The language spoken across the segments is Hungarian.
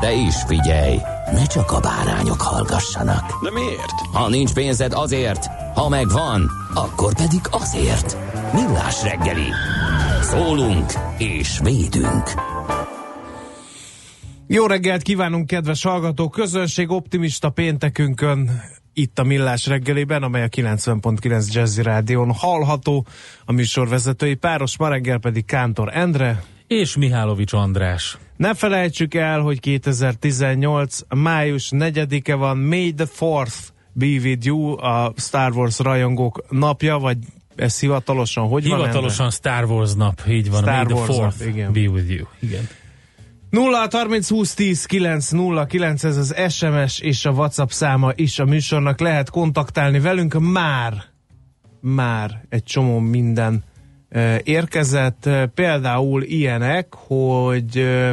De is figyelj, ne csak a bárányok hallgassanak. De miért? Ha nincs pénzed azért, ha megvan, akkor pedig azért. Millás reggeli. Szólunk és védünk. Jó reggelt kívánunk, kedves hallgató közönség, optimista péntekünkön itt a Millás reggeliben, amely a 90.9 Jazzy Rádion hallható. A műsorvezetői páros, ma reggel pedig Kántor Endre. És Mihálovics András. Ne felejtsük el, hogy 2018. május 4-e van May the 4th be with you, a Star Wars rajongók napja, vagy ez hivatalosan hogy hivatalosan van? Star Wars nap, így van. Star May Wars the 4th nap, igen. be with you. Igen. 0 30 20 10 9 0 9 ez az SMS és a WhatsApp száma is a műsornak lehet kontaktálni velünk már már egy csomó minden uh, érkezett, uh, például ilyenek, hogy uh,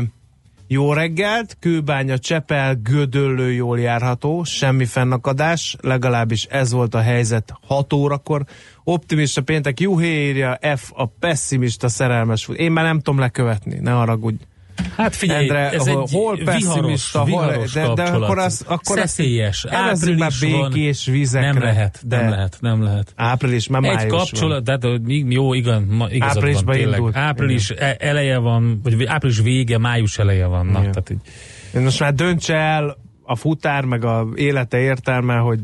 jó reggelt, Kőbánya, Csepel, Gödöllő jól járható, semmi fennakadás, legalábbis ez volt a helyzet 6 órakor. Optimista péntek, Juhé írja, F a pessimista szerelmes. Én már nem tudom lekövetni, ne haragudj. Hát figyelj, Endre, ez hol, egy hol pessimista, hol, viharos de, de kapcsolat. akkor az, akkor Szeszélyes, április már április van. békés vizekre. Nem lehet, de nem lehet, nem lehet. Április, már Egy május kapcsolat, de hát, mi- jó, igen, ma, igazad Áprilisban van, tényleg. indult. Április e- eleje van, vagy április vége, május eleje van. Na, Igen. tehát így, van. Most már döntse el a futár, meg a élete értelme, hogy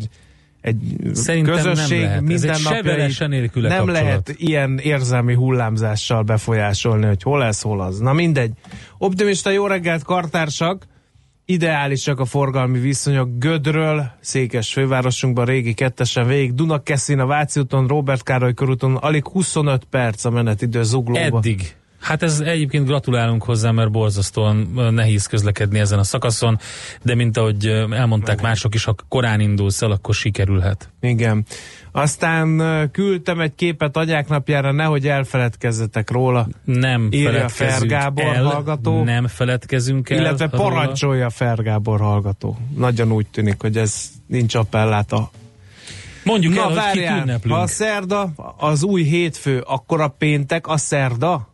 egy Szerintem nem közösség lehet. Ez egy minden se vele, se nélküle nem kapcsolat. lehet ilyen érzelmi hullámzással befolyásolni, hogy hol lesz, hol az. Na mindegy. Optimista jó reggelt, kartársak! Ideálisak a forgalmi viszonyok Gödről, Székes fővárosunkban, régi kettesen végig, Dunakeszin, a Váci úton, Robert Károly körúton, alig 25 perc a menetidő zuglóba. Eddig. Hát ez egyébként gratulálunk hozzá, mert borzasztóan nehéz közlekedni ezen a szakaszon, de mint ahogy elmondták mások is, ha korán indulsz el, akkor sikerülhet. Igen. Aztán küldtem egy képet agyák napjára, nehogy elfeledkezzetek róla, Nem Írja Fer Gábor el, hallgató. nem feledkezünk el. illetve róla. parancsolja Fer Gábor hallgató. Nagyon úgy tűnik, hogy ez nincs appellát a Mondjuk el, Na hogy kit várjál, ünneplünk. ha a szerda, az új hétfő, akkor a péntek a szerda?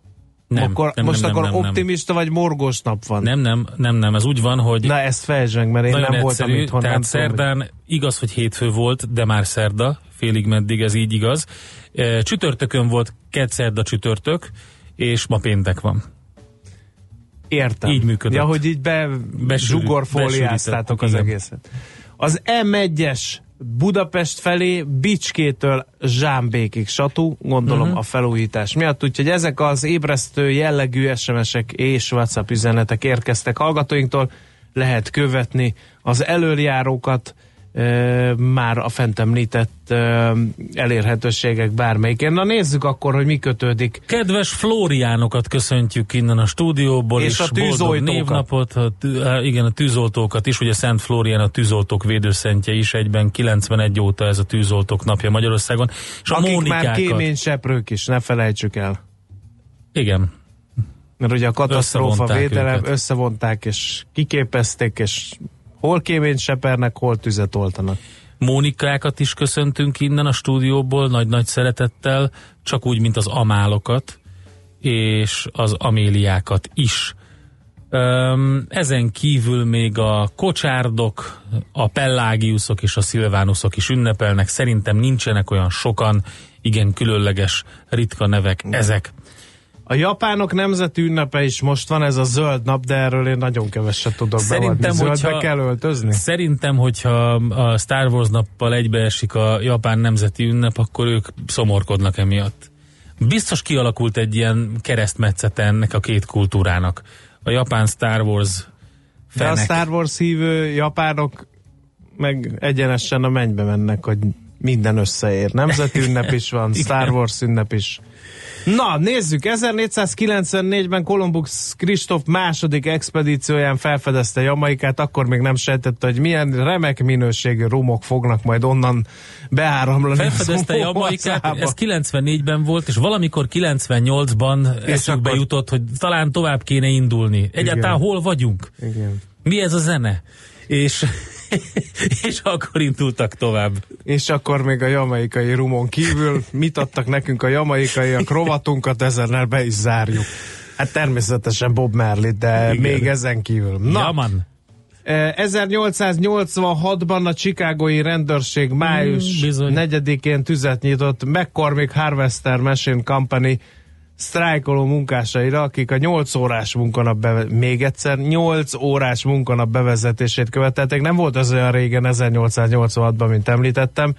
Nem, akkor, nem, most nem, akkor nem, nem, nem. optimista vagy morgós nap van? Nem, nem, nem, nem, ez úgy van, hogy Na ezt meg, mert én nem voltam egyszerű, itthon. tehát nem tudom, szerdán igaz, hogy hétfő volt, de már szerda, félig meddig ez így igaz. E, Csütörtökön volt kedd szerda csütörtök, és ma péntek van. Értem. Így működött. Ja, hogy így be Besűrű- zsugorfóliáztátok az egészet. Az M1-es Budapest felé Bicskétől Zsámbékig satú, gondolom uh-huh. a felújítás miatt, úgyhogy ezek az ébresztő jellegű SMS-ek és WhatsApp üzenetek érkeztek hallgatóinktól, lehet követni az előjárókat, már a fent említett elérhetőségek bármelyikén. Na nézzük akkor, hogy mi kötődik Kedves Flóriánokat köszöntjük innen a stúdióból, És és, a tűzoltókat. névnapot, a, igen, a tűzoltókat is, ugye Szent Flórián a tűzoltók védőszentje is, egyben 91 óta ez a tűzoltók napja Magyarországon. És a akik Mónikákat, már kéményseprők is, ne felejtsük el. igen, Mert ugye a katasztrófa védelem őket. összevonták, és kiképezték, és hol kéményt sepernek, hol tüzet oltanak. Mónikákat is köszöntünk innen a stúdióból, nagy-nagy szeretettel, csak úgy, mint az amálokat, és az améliákat is. Ezen kívül még a kocsárdok, a pellágiuszok és a szilvánuszok is ünnepelnek. Szerintem nincsenek olyan sokan, igen különleges, ritka nevek ezek. A japánok nemzeti ünnepe is most van, ez a zöld nap, de erről én nagyon keveset tudok Szerintem, beadni. Zöldbe hogyha- kell öltözni? Szerintem, hogyha a Star Wars nappal egybeesik a japán nemzeti ünnep, akkor ők szomorkodnak emiatt. Biztos kialakult egy ilyen keresztmetszete ennek a két kultúrának. A japán Star Wars De a fenek. Star Wars hívő japánok meg egyenesen a mennybe mennek, hogy minden összeér. Nemzeti ünnep is van, Star Wars ünnep is. Na, nézzük, 1494-ben Columbus Kristóf második expedícióján felfedezte Jamaikát, akkor még nem sejtette, hogy milyen remek minőségű rumok fognak majd onnan beáramlani. Felfedezte Jamaikát, ez 94-ben volt, és valamikor 98-ban eszükbe akkor- jutott, hogy talán tovább kéne indulni. Egyáltalán hol vagyunk? Igen. Mi ez a zene? És, és akkor indultak tovább. És akkor még a jamaikai rumon kívül mit adtak nekünk a jamaikaiak rovatunkat, ezennel be is zárjuk. Hát természetesen Bob Marley, de Igen. Még ezen kívül. Na, Jaman. eh, 1886-ban a Chicagói rendőrség május Mm, bizony. 4-én tüzet nyitott McCormick Harvester Machine Company sztrájkoló munkásaira, akik a 8 órás munkanap beve- még egyszer 8 órás munkanap bevezetését követelték. Nem volt az olyan régen 1886-ban, mint említettem.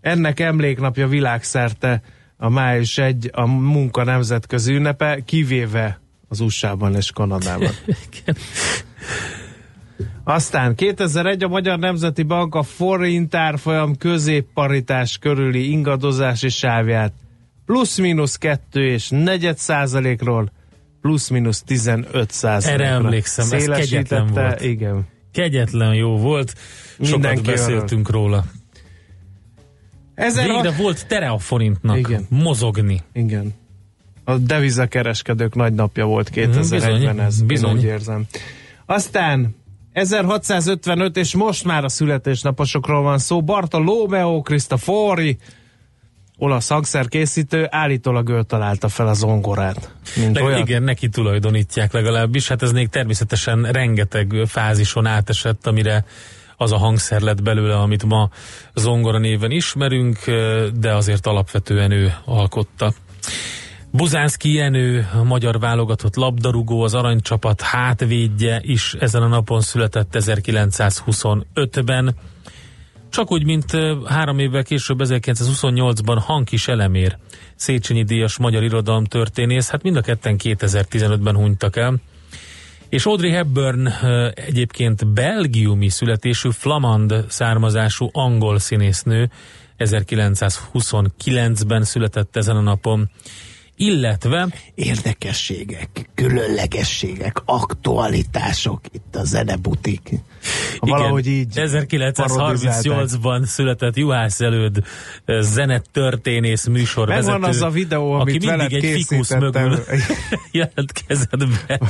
Ennek emléknapja világszerte a május 1 a munka nemzetközi ünnepe, kivéve az USA-ban és Kanadában. Aztán 2001 a Magyar Nemzeti Bank a forint árfolyam középparitás körüli ingadozási sávját plusz-minusz 2 és negyed százalékról plusz-minusz 15 százalékra. Erre emlékszem, ez kegyetlen volt. Igen. Kegyetlen jó volt. Sokat Mindenki beszéltünk róla. Ezen Végre a... volt tere a forintnak Igen. mozogni. Igen. A devizakereskedők nagy napja volt 2001-ben bizony, ez, bizony. úgy érzem. Aztán 1655, és most már a születésnaposokról van szó, Bartolomeo Cristofori, olasz hangszerkészítő, állítólag ő találta fel a zongorát. Mint Leg, olyan. igen, neki tulajdonítják legalábbis. Hát ez még természetesen rengeteg fázison átesett, amire az a hangszer lett belőle, amit ma zongora néven ismerünk, de azért alapvetően ő alkotta. Buzánszki Jenő, a magyar válogatott labdarúgó, az aranycsapat hátvédje is ezen a napon született 1925-ben. Csak úgy, mint három évvel később, 1928-ban Hankis Elemér, Széchenyi Díjas magyar irodalom történész, hát mind a ketten 2015-ben hunytak el. És Audrey Hepburn egyébként belgiumi születésű, flamand származású angol színésznő, 1929-ben született ezen a napon. Illetve Érdekességek, különlegességek, aktualitások, itt a zenebutik. Valahogy így 1938-ban született Juhász előd ö, zenetörténész műsorvezető. Megvan az a videó, aki amit mindig veled egy fikus készítettem. mögül jelentkezett be.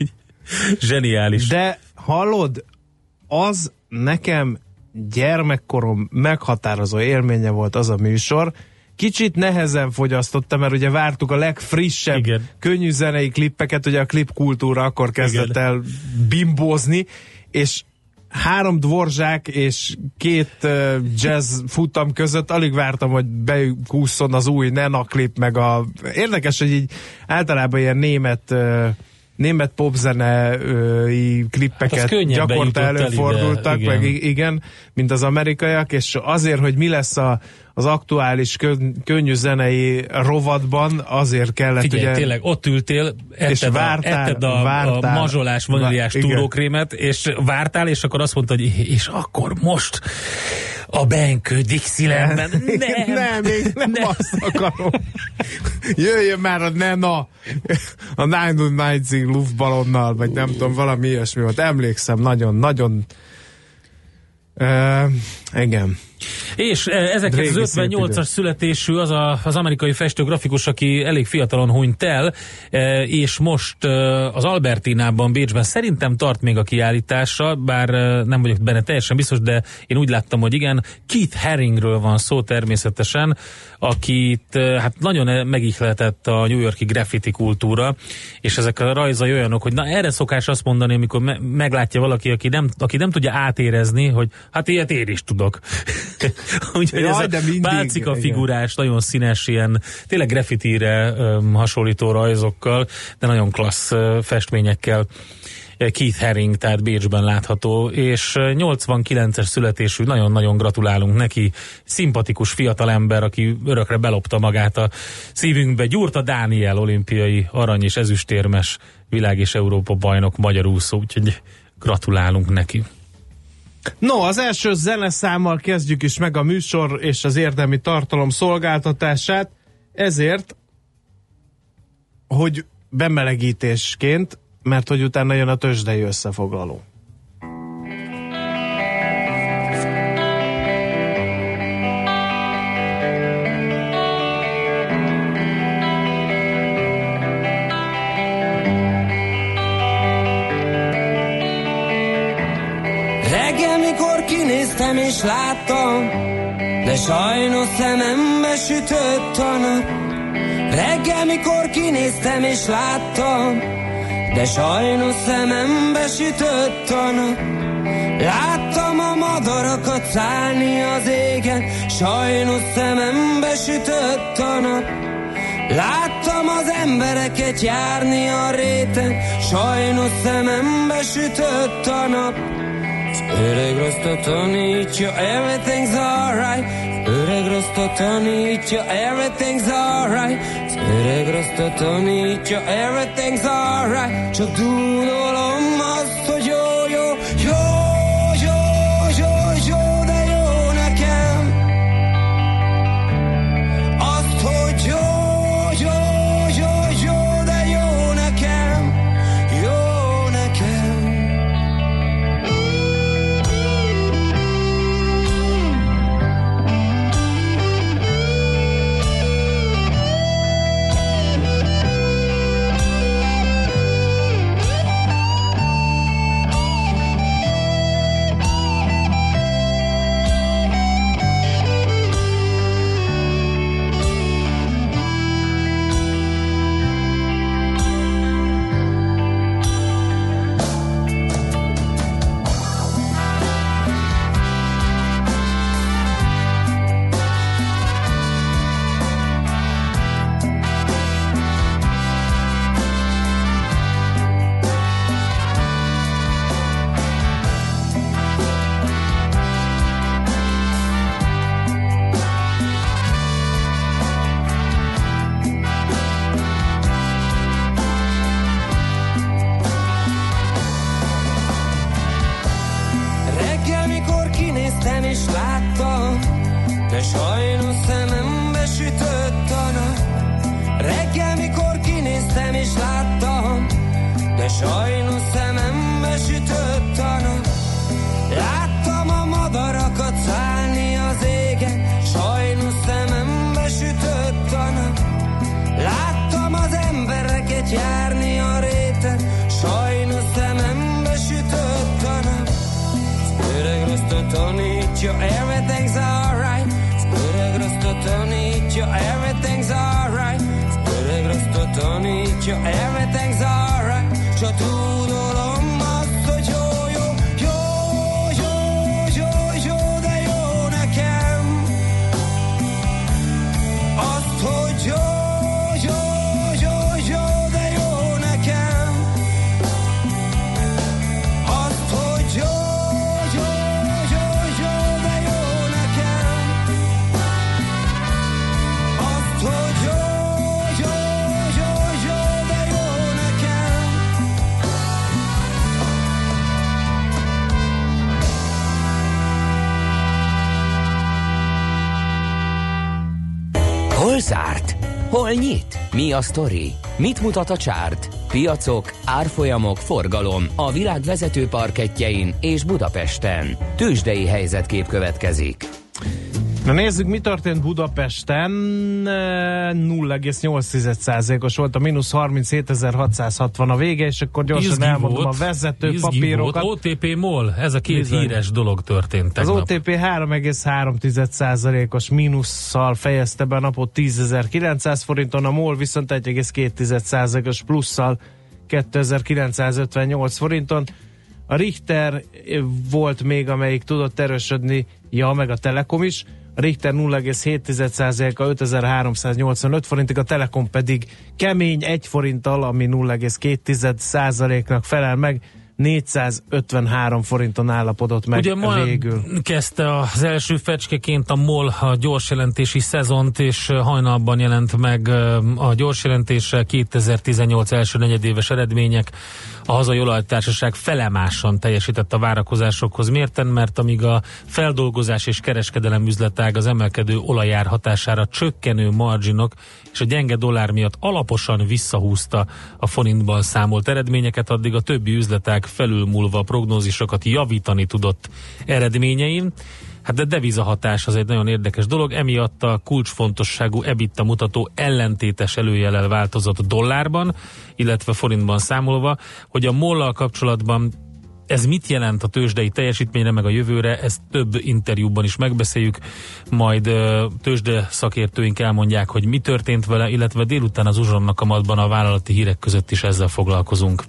Zseniális. De hallod, az nekem gyermekkorom meghatározó élménye volt az a műsor, Kicsit nehezen fogyasztottam, mert ugye vártuk a legfrissebb Igen. könnyű zenei klippeket, ugye a klipkultúra akkor kezdett Igen. el bimbózni, és három dvorzsák és két uh, jazz futam között alig vártam, hogy bekúszon az új Nena klip, meg a... Érdekes, hogy így általában ilyen német uh, német popzenei klippeket könnyebben gyakorta előfordultak, ide, meg igen. i- igen, mint az amerikaiak, és azért, hogy mi lesz a, az aktuális kön, könnyű zenei rovatban, azért kellett Figyelj, ugye... tényleg ott ültél, etted, vártál, a, etted a, vártál. a mazsolás, vaníliás túrókrémet, és vártál, és akkor azt mondtad, hogy és akkor most a Benkő Dixielandben. Nem, nem, még nem, nem. azt akarom. Jöjjön már a Nena, a 909 luftballonnal, vagy nem tudom, valami ilyesmi volt. Emlékszem, nagyon, nagyon Uh, igen. És eh, Régi szép 1958-as idő. születésű az a, az amerikai festőgrafikus, aki elég fiatalon hunyt el, eh, és most eh, az Albertinában, Bécsben szerintem tart még a kiállítása, bár eh, nem vagyok benne teljesen biztos, de én úgy láttam, hogy igen. Keith Haringről van szó természetesen, akit eh, hát nagyon megihletett a New Yorki graffiti kultúra, és ezek a rajzai olyanok, hogy na erre szokás azt mondani, amikor me- meglátja valaki, aki nem, aki nem tudja átérezni, hogy hát ilyet én is tudok. Úgyhogy Jaj, ez de mindig, pálcika igen. figurás, nagyon színes, ilyen tényleg graffitire um, hasonlító rajzokkal, de nagyon klassz uh, festményekkel. Keith Haring, tehát Bécsben látható, és 89-es születésű, nagyon-nagyon gratulálunk neki, szimpatikus fiatalember, aki örökre belopta magát a szívünkbe. Gyurta Dániel, olimpiai arany és ezüstérmes világ és Európa bajnok magyar úszó, úgyhogy gratulálunk neki. No, az első zeneszámmal kezdjük is meg a műsor és az érdemi tartalom szolgáltatását, ezért, hogy bemelegítésként, mert hogy utána jön a tőzsdei összefoglaló. És láttam, de sajnos szemembe sütött a nap. Reggel, mikor kinéztem és láttam, de sajnos szemembe sütött a nap. Láttam a madarakat szállni az égen, sajnos szemembe sütött a nap. Láttam az embereket járni a réten, sajnos szemembe sütött a nap. Az öreg rostot tanítja, everything's alright. Az öreg rostot tanítja, everything's alright. Az öreg rostot tanítja, everything's alright. Csak dúdolom tanítja, everything's alright. Öreg rosszot tanítja, everything's alright. Öreg rosszot tanítja, everything's alright. Csak tudolom Hol nyit? Mi a sztori? Mit mutat a csárt? Piacok, árfolyamok, forgalom a világ vezető parketjein és Budapesten. Tősdei helyzetkép következik. Na nézzük, mi történt Budapesten. Eh, 0,8%-os volt a mínusz 37.660 a vége, és akkor gyorsan Izgi elmondom volt, a vezető papírokat. Volt. OTP MOL, ez a két Bizony. híres dolog történt Az tegnap. OTP 3,3%-os mínusszal fejezte be a napot 10.900 forinton, a MOL viszont 1,2%-os plusszal 2958 forinton. A Richter volt még, amelyik tudott erősödni, ja, meg a Telekom is. Richter 0,7%-a 5385 forintig, a Telekom pedig kemény 1 forinttal, ami 0,2%-nak felel meg. 453 forinton állapodott meg Ugye ma végül. kezdte az első fecskeként a MOL a gyorsjelentési szezont, és hajnalban jelent meg a gyorsjelentése 2018 első negyedéves eredmények. A hazai olajtársaság felemásan teljesített a várakozásokhoz. Mérten? Mert amíg a feldolgozás és kereskedelem üzletág az emelkedő olajár hatására csökkenő marginok és a gyenge dollár miatt alaposan visszahúzta a forintban számolt eredményeket, addig a többi üzletág felülmúlva a prognózisokat javítani tudott eredményein. Hát de devizahatás az egy nagyon érdekes dolog, emiatt a kulcsfontosságú EBITDA mutató ellentétes előjelel változott dollárban, illetve forintban számolva, hogy a mollal kapcsolatban ez mit jelent a tőzsdei teljesítményre, meg a jövőre, ezt több interjúban is megbeszéljük, majd tőzsde szakértőink elmondják, hogy mi történt vele, illetve délután az uzsonnak kamatban a vállalati hírek között is ezzel foglalkozunk.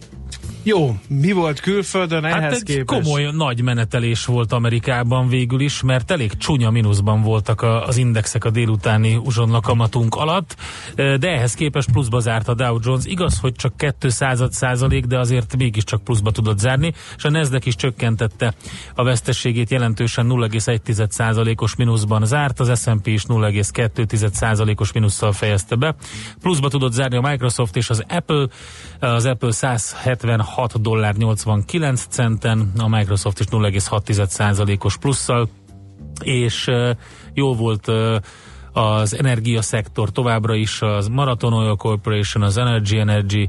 Jó, mi volt külföldön ehhez hát egy képest? komoly nagy menetelés volt Amerikában végül is, mert elég csúnya mínuszban voltak a, az indexek a délutáni uzsonnakamatunk alatt, de ehhez képest pluszba zárt a Dow Jones. Igaz, hogy csak 200 százalék, de azért mégiscsak pluszba tudott zárni, és a Nasdaq is csökkentette a veszteségét jelentősen 0,1 százalékos mínuszban zárt, az S&P is 0,2 százalékos mínusszal fejezte be. Pluszba tudott zárni a Microsoft és az Apple, az Apple 176 6 dollár 89 centen, a Microsoft is 0,6%-os plusszal, és jó volt az energiaszektor továbbra is, az Marathon Oil Corporation, az Energy Energy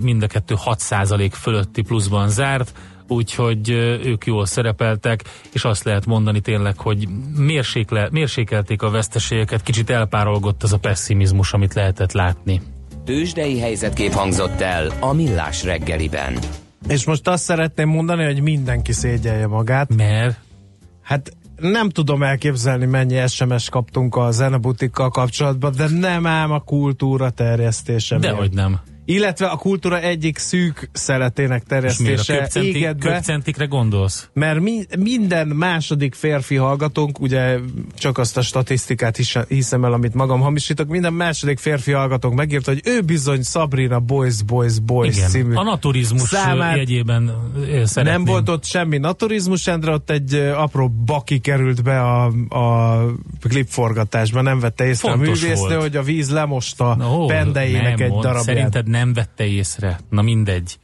mind a kettő 6% fölötti pluszban zárt, úgyhogy ők jól szerepeltek, és azt lehet mondani tényleg, hogy mérsékle, mérsékelték a veszteségeket, kicsit elpárolgott az a pessimizmus, amit lehetett látni. Tőzsdei helyzetkép hangzott el a Millás reggeliben. És most azt szeretném mondani, hogy mindenki szégyelje magát. Mert? Hát nem tudom elképzelni, mennyi SMS kaptunk a zenebutikkal kapcsolatban, de nem ám a kultúra terjesztése. Dehogy nem illetve a kultúra egyik szűk szeletének terjesztése éget be. Köpcentikre gondolsz? Mert mi, minden második férfi hallgatónk, ugye csak azt a statisztikát is, hiszem el, amit magam hamisítok, minden második férfi hallgatónk megírta, hogy ő bizony Sabrina Boys, Boys, Boys Igen, című a naturizmus számát jegyében szeretném. Nem volt ott semmi naturizmus, Endre, ott egy apró baki került be a, a klipforgatásba, nem vette észre Fontos a művésznő, hogy a víz lemosta no, pendeinek egy darabját. Szerinted nem vette észre. Na mindegy.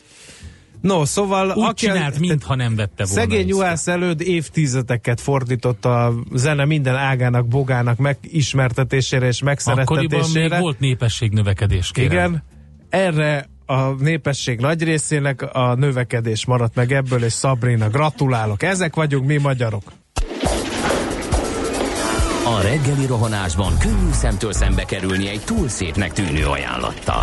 No, szóval... Úgy aki, csinált, mintha nem vette volna Szegény Juhász előtt évtizedeket fordított a zene minden ágának, bogának megismertetésére és megszerettetésére. Akkoriban még volt népességnövekedés, kérem. Igen. Erre a népesség nagy részének a növekedés maradt meg ebből, és Sabrina, gratulálok. Ezek vagyunk mi magyarok. A reggeli rohanásban könnyű szemtől szembe kerülni egy túl szépnek tűnő ajánlattal.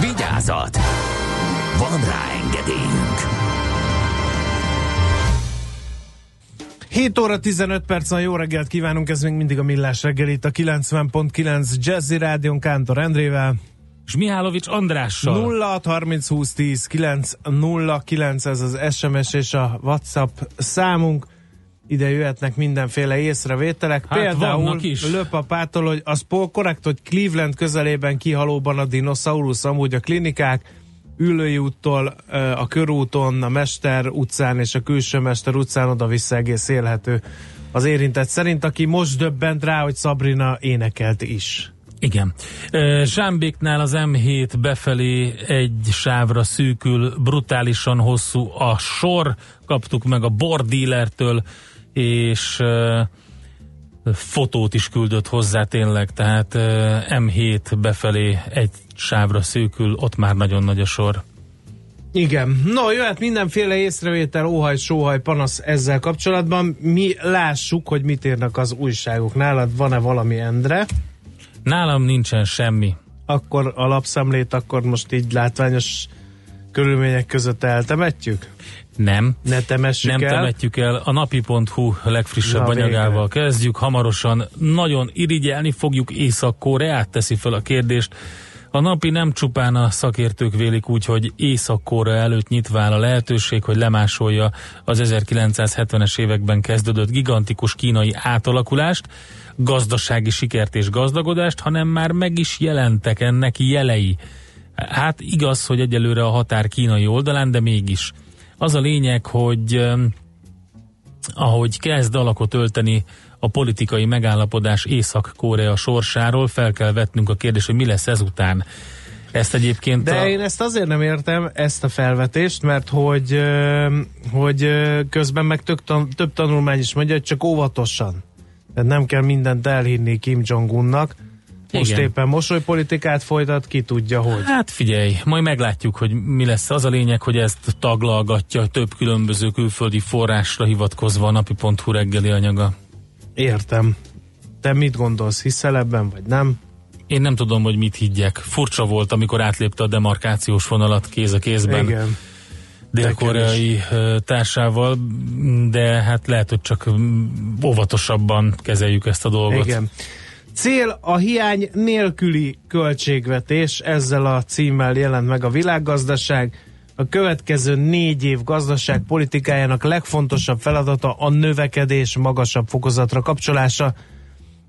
Vigyázat! Van rá engedélyünk! 7 óra 15 perc a jó reggelt kívánunk, ez még mindig a Millás reggel itt a 90.9 Jazzy Rádion Kántor Endrével. És Mihálovics Andrással. 0 30 20 10 9 0 9 ez az SMS és a WhatsApp számunk ide jöhetnek mindenféle észrevételek. Hát Például Löpapától, hogy az korrekt, hogy Cleveland közelében kihalóban a dinoszaurusz, amúgy a klinikák, Ülői úttól a körúton, a Mester utcán és a Külső Mester utcán oda-vissza egész élhető az érintett szerint, aki most döbbent rá, hogy Sabrina énekelt is. Igen. Zsámbéknál az M7 befelé egy sávra szűkül, brutálisan hosszú a sor, kaptuk meg a bordílertől, és fotót is küldött hozzá tényleg, tehát M7 befelé egy sávra szűkül, ott már nagyon nagy a sor. Igen. No, jöhet mindenféle észrevétel, óhaj, sóhaj, panasz ezzel kapcsolatban. Mi lássuk, hogy mit írnak az újságok. Nálad van-e valami, Endre? Nálam nincsen semmi. Akkor a lapszemlét akkor most így látványos körülmények között eltemetjük? Nem. Ne temessük Nem el. temetjük el. A napi.hu legfrissebb Na, anyagával végre. kezdjük. Hamarosan nagyon irigyelni fogjuk Észak-Koreát, teszi fel a kérdést. A napi nem csupán a szakértők vélik úgy, hogy Észak-Korea előtt nyitva áll a lehetőség, hogy lemásolja az 1970-es években kezdődött gigantikus kínai átalakulást, gazdasági sikert és gazdagodást, hanem már meg is jelentek ennek jelei. Hát igaz, hogy egyelőre a határ kínai oldalán, de mégis. Az a lényeg, hogy ahogy kezd alakot ölteni a politikai megállapodás Észak-Korea sorsáról, fel kell vetnünk a kérdést, hogy mi lesz ezután. Ezt egyébként De a... én ezt azért nem értem, ezt a felvetést, mert hogy, hogy közben meg tök több tanulmány is mondja, hogy csak óvatosan. Tehát nem kell mindent elhinni Kim Jong-unnak. Most Igen. éppen mosolypolitikát folytat, ki tudja hogy. Hát figyelj, majd meglátjuk, hogy mi lesz. Az a lényeg, hogy ezt taglalgatja több különböző külföldi forrásra hivatkozva a napi.hu reggeli anyaga. Értem. Te mit gondolsz, hiszel ebben, vagy nem? Én nem tudom, hogy mit higgyek. Furcsa volt, amikor átlépte a demarkációs vonalat kéz a kézben Igen. dél-koreai társával, de hát lehet, hogy csak óvatosabban kezeljük ezt a dolgot. Igen. Cél a hiány nélküli költségvetés, ezzel a címmel jelent meg a világgazdaság. A következő négy év gazdaságpolitikájának legfontosabb feladata a növekedés magasabb fokozatra kapcsolása.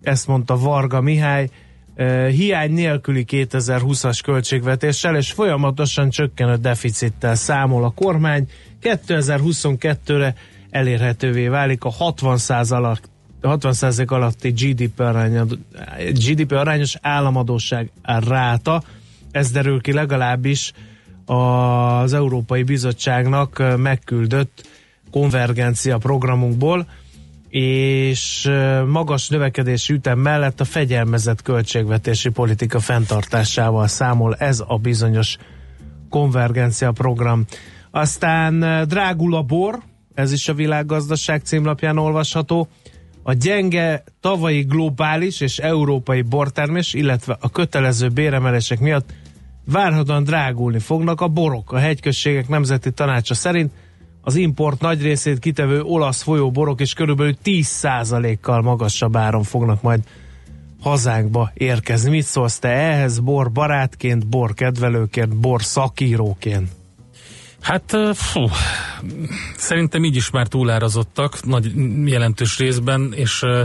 Ezt mondta Varga Mihály. Eh, Hiány nélküli 2020-as költségvetéssel és folyamatosan csökkenő deficittel számol a kormány. 2022-re elérhetővé válik a 60 alatt 60% alatti GDP, aránya, GDP arányos államadóság ráta. Ez derül ki legalábbis az Európai Bizottságnak megküldött konvergencia programunkból, és magas növekedési ütem mellett a fegyelmezett költségvetési politika fenntartásával számol ez a bizonyos konvergencia program. Aztán drágul a bor, ez is a világgazdaság címlapján olvasható, a gyenge tavalyi globális és európai bortermés, illetve a kötelező béremelések miatt várhatóan drágulni fognak a borok. A hegyközségek nemzeti tanácsa szerint az import nagy részét kitevő olasz folyóborok is körülbelül 10%-kal magasabb áron fognak majd hazánkba érkezni. Mit szólsz te ehhez bor barátként, bor kedvelőként, bor szakíróként? Hát fú, szerintem így is már túlárazottak nagy jelentős részben, és uh,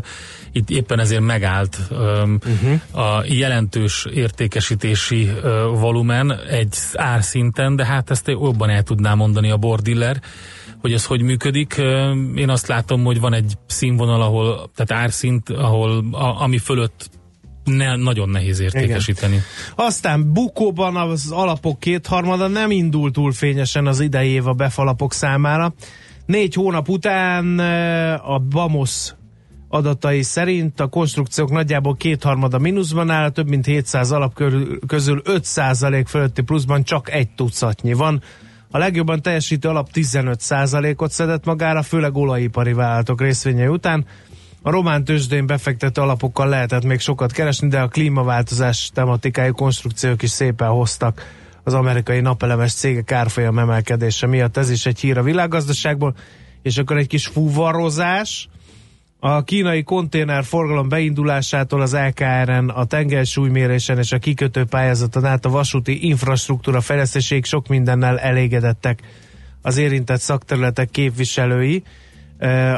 itt éppen ezért megállt um, uh-huh. a jelentős értékesítési uh, volumen egy árszinten, de hát ezt jobban el tudná mondani a bordiller, hogy ez hogy működik. Uh, én azt látom, hogy van egy színvonal, ahol, tehát árszint, ahol a, ami fölött ne, nagyon nehéz értékesíteni. Igen. Aztán bukóban az alapok kétharmada nem indult túl fényesen az idei év a befalapok számára. Négy hónap után a BAMOS adatai szerint a konstrukciók nagyjából kétharmada mínuszban áll, több mint 700 alap közül 5% fölötti pluszban csak egy tucatnyi van. A legjobban teljesítő alap 15%-ot szedett magára, főleg olajipari vállalatok részvényei után. A román tőzsdén befektető alapokkal lehetett még sokat keresni, de a klímaváltozás tematikájú konstrukciók is szépen hoztak az amerikai napelemes cégek árfolyam emelkedése miatt. Ez is egy hír a világgazdaságból. És akkor egy kis fuvarozás. A kínai konténer forgalom beindulásától az LKR-en, a tengersúlymérésen és a kikötő pályázaton át a vasúti infrastruktúra fejlesztéséig sok mindennel elégedettek az érintett szakterületek képviselői.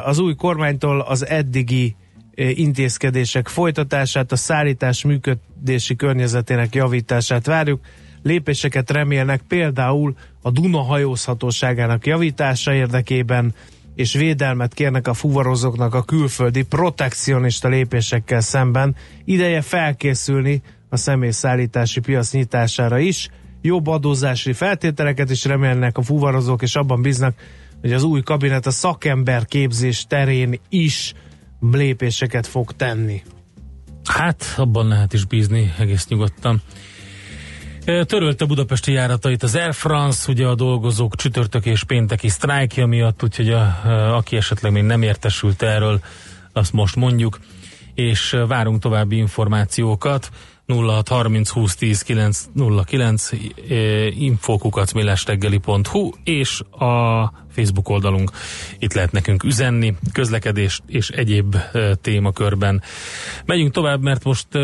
Az új kormánytól az eddigi intézkedések folytatását, a szállítás működési környezetének javítását várjuk. Lépéseket remélnek például a Duna hajózhatóságának javítása érdekében, és védelmet kérnek a fuvarozóknak a külföldi protekcionista lépésekkel szemben. Ideje felkészülni a személyszállítási piac nyitására is. Jobb adózási feltételeket is remélnek a fuvarozók, és abban bíznak, hogy az új kabinet a szakember képzés terén is lépéseket fog tenni. Hát, abban lehet is bízni egész nyugodtan. Törölte budapesti járatait az Air France, ugye a dolgozók csütörtök és pénteki sztrájkja miatt, úgyhogy a, a, aki esetleg még nem értesült erről, azt most mondjuk, és várunk további információkat. 0630 20 10 909 infokukacmillásreggeli.hu és a Facebook oldalunk. Itt lehet nekünk üzenni, közlekedés és egyéb e, témakörben. Megyünk tovább, mert most e,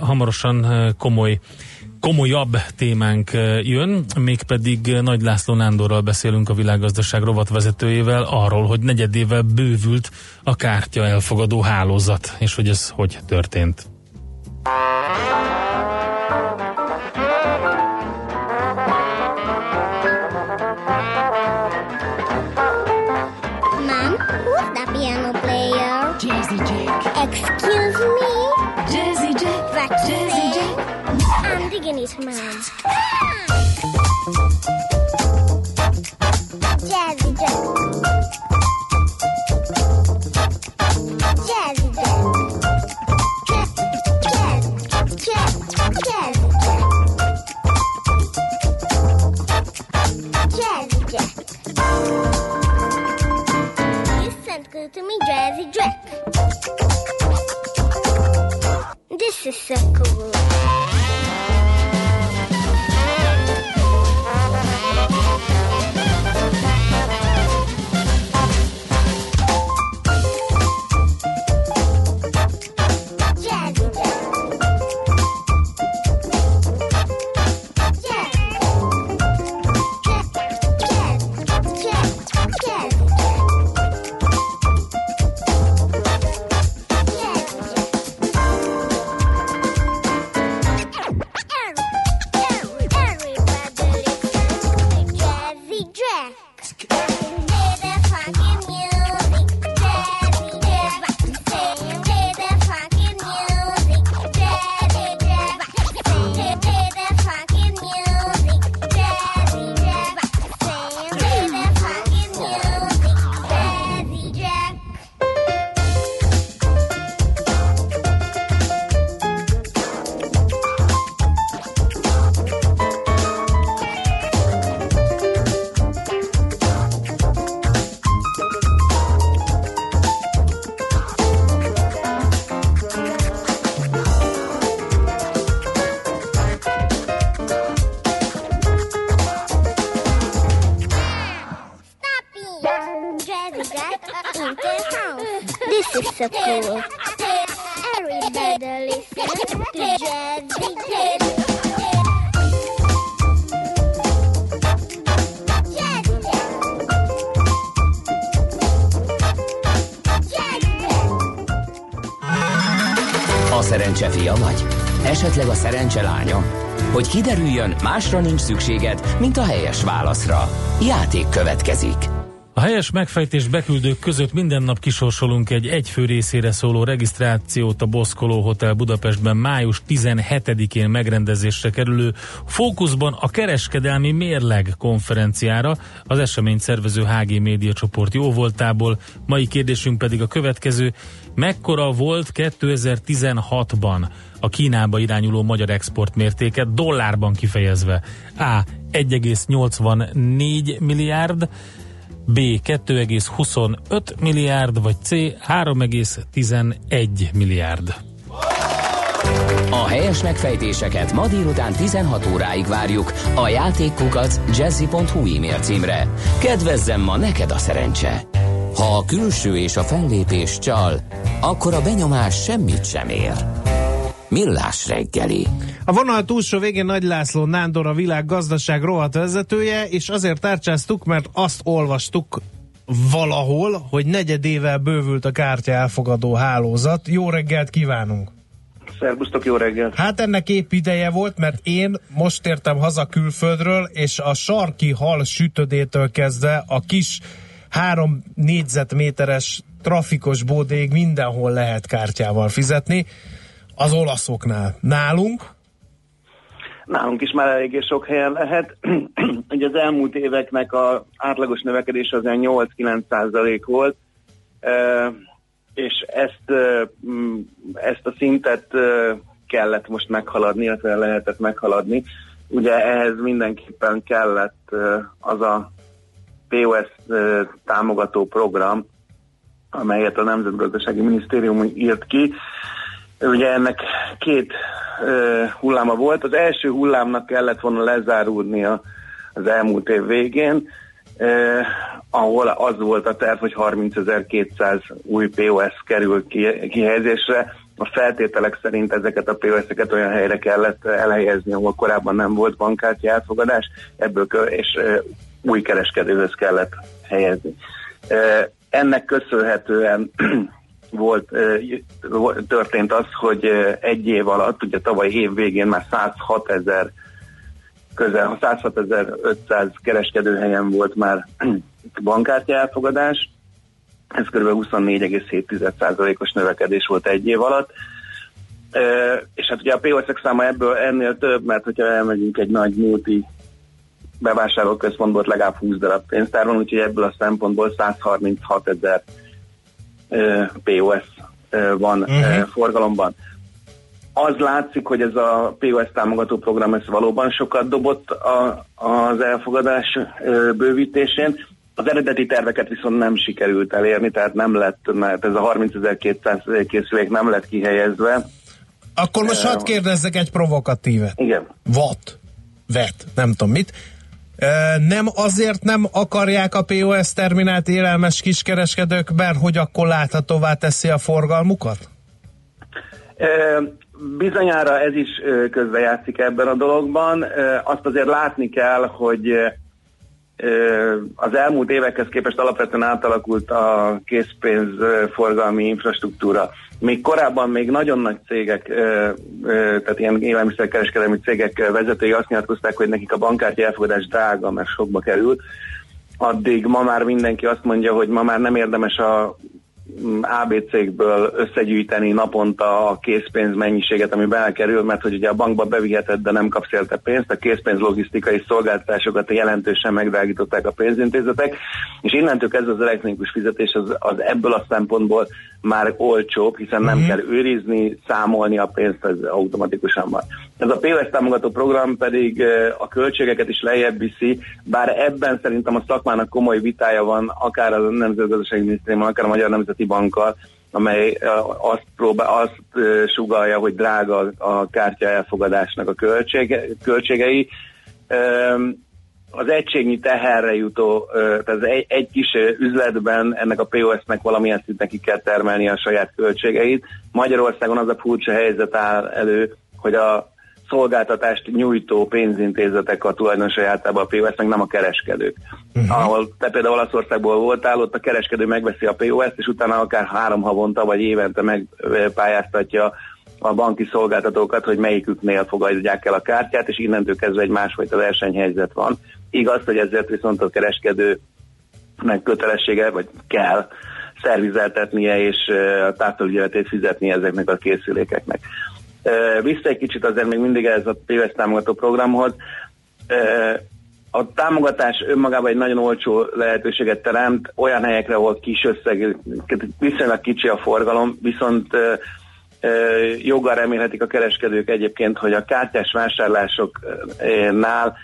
hamarosan e, komoly komolyabb témánk jön, mégpedig Nagy László Nándorral beszélünk a világgazdaság rovatvezetőjével arról, hogy negyedével bővült a kártya elfogadó hálózat, és hogy ez hogy történt. Mom, who's the piano player? Jazzy Jack. Excuse me? Jazzy Jack. That's Jazzy. Jack. I'm digging it, Mom. Jazzy Jack. Jazzy Listen to me, Jazzy Jack. This is so cool. Hogy kiderüljön, másra nincs szükséged, mint a helyes válaszra. Játék következik. A helyes megfejtés beküldők között minden nap kisorsolunk egy egyfő részére szóló regisztrációt a Boszkoló Hotel Budapestben május 17-én megrendezésre kerülő Fókuszban a kereskedelmi mérleg konferenciára az esemény szervező HG Média csoport jóvoltából. Mai kérdésünk pedig a következő. Mekkora volt 2016-ban a Kínába irányuló magyar export mértéke dollárban kifejezve? A. 1,84 milliárd, B 2,25 milliárd, vagy C 3,11 milliárd. A helyes megfejtéseket ma délután 16 óráig várjuk a játékkukac jazzy.hu e-mail címre. Kedvezzem ma neked a szerencse! Ha a külső és a fellépés csal, akkor a benyomás semmit sem ér. Millás reggeli. A vonal túlsó végén Nagy László Nándor a világ gazdaság rovat vezetője, és azért tárcsáztuk, mert azt olvastuk valahol, hogy negyedével bővült a kártya elfogadó hálózat. Jó reggelt kívánunk! Szerbusztok, jó reggelt! Hát ennek épp ideje volt, mert én most értem haza külföldről, és a sarki hal sütödétől kezdve a kis három négyzetméteres trafikos bódéig mindenhol lehet kártyával fizetni. Az olaszoknál. Nálunk Nálunk is már eléggé sok helyen lehet. Ugye az elmúlt éveknek a átlagos növekedés az 8-9 százalék volt, és ezt, ezt a szintet kellett most meghaladni, illetve lehetett meghaladni. ugye ehhez mindenképpen kellett az a POS támogató program, amelyet a Nemzetgazdasági Minisztérium írt ki. Ugye ennek két ö, hulláma volt. Az első hullámnak kellett volna lezárulnia az elmúlt év végén, eh, ahol az volt a terv, hogy 30.200 új POS kerül ki, kihelyezésre. A feltételek szerint ezeket a POS-eket olyan helyre kellett elhelyezni, ahol korábban nem volt bankkártya elfogadás, ebből és eh, új kereskedőhöz kellett helyezni. Eh, ennek köszönhetően volt, történt az, hogy egy év alatt, ugye tavaly év végén már 106 ezer közel 106.500 kereskedőhelyen volt már bankkártya elfogadás, ez kb. 24,7%-os növekedés volt egy év alatt. És hát ugye a POS-ek száma ebből ennél több, mert hogyha elmegyünk egy nagy multi bevásárlóközpontból legalább 20 darab pénztár van, úgyhogy ebből a szempontból 136 ezer POS van uh-huh. forgalomban az látszik, hogy ez a POS támogató program ez valóban sokat dobott a, az elfogadás bővítésén. Az eredeti terveket viszont nem sikerült elérni, tehát nem lett, mert ez a 30.200 készülék nem lett kihelyezve. Akkor most hadd kérdezzek egy provokatívet. Igen. Vat, vet, nem tudom mit. Nem azért nem akarják a POS terminált élelmes kiskereskedők, mert hogy akkor láthatóvá teszi a forgalmukat? Bizonyára ez is közbejátszik ebben a dologban. Azt azért látni kell, hogy az elmúlt évekhez képest alapvetően átalakult a készpénzforgalmi infrastruktúra. Még korábban még nagyon nagy cégek, tehát ilyen élelmiszerkereskedelmi cégek vezetői azt nyilatkozták, hogy nekik a bankkártya elfogadás drága, mert sokba kerül. Addig ma már mindenki azt mondja, hogy ma már nem érdemes a mm, ABC-kből összegyűjteni naponta a készpénz mennyiséget, ami belekerül, mert hogy ugye a bankba beviheted, de nem kapsz érte pénzt, a készpénz logisztikai szolgáltatásokat jelentősen megdrágították a pénzintézetek, és innentől kezdve az elektronikus fizetés az, az ebből a szempontból már olcsóbb, hiszen nem Mhm. kell őrizni, számolni a pénzt, ez automatikusan van. Ez a POS támogató program pedig a költségeket is lejjebb viszi, bár ebben szerintem a szakmának komoly vitája van, akár a Nemzetgazdasági Minisztériummal, akár a Magyar Nemzeti Bankkal, amely azt, próbál, azt sugalja, hogy drága a kártya elfogadásnak a költsége, költségei. Az egységnyi teherre jutó, tehát egy, egy kis üzletben ennek a POS-nek valamilyen szinten ki kell termelni a saját költségeit. Magyarországon az a furcsa helyzet áll elő, hogy a szolgáltatást nyújtó pénzintézetek a tulajdonosai általában a POS-nek, nem a kereskedők. Uh-huh. Ahol te például Olaszországból voltál, ott a kereskedő megveszi a POS-t, és utána akár három havonta vagy évente megpályáztatja a banki szolgáltatókat, hogy melyiküknél fogadják el a kártyát, és innentől kezdve egy másfajta versenyhelyzet van. Igaz, hogy ezért viszont a kereskedőnek kötelessége, vagy kell szervizeltetnie és a tártolügyeletét fizetni ezeknek a készülékeknek. Vissza egy kicsit azért még mindig ez a POS támogató programhoz. A támogatás önmagában egy nagyon olcsó lehetőséget teremt olyan helyekre, ahol kis összeg, viszonylag kicsi a forgalom, viszont joggal remélhetik a kereskedők egyébként, hogy a kártyás vásárlásoknál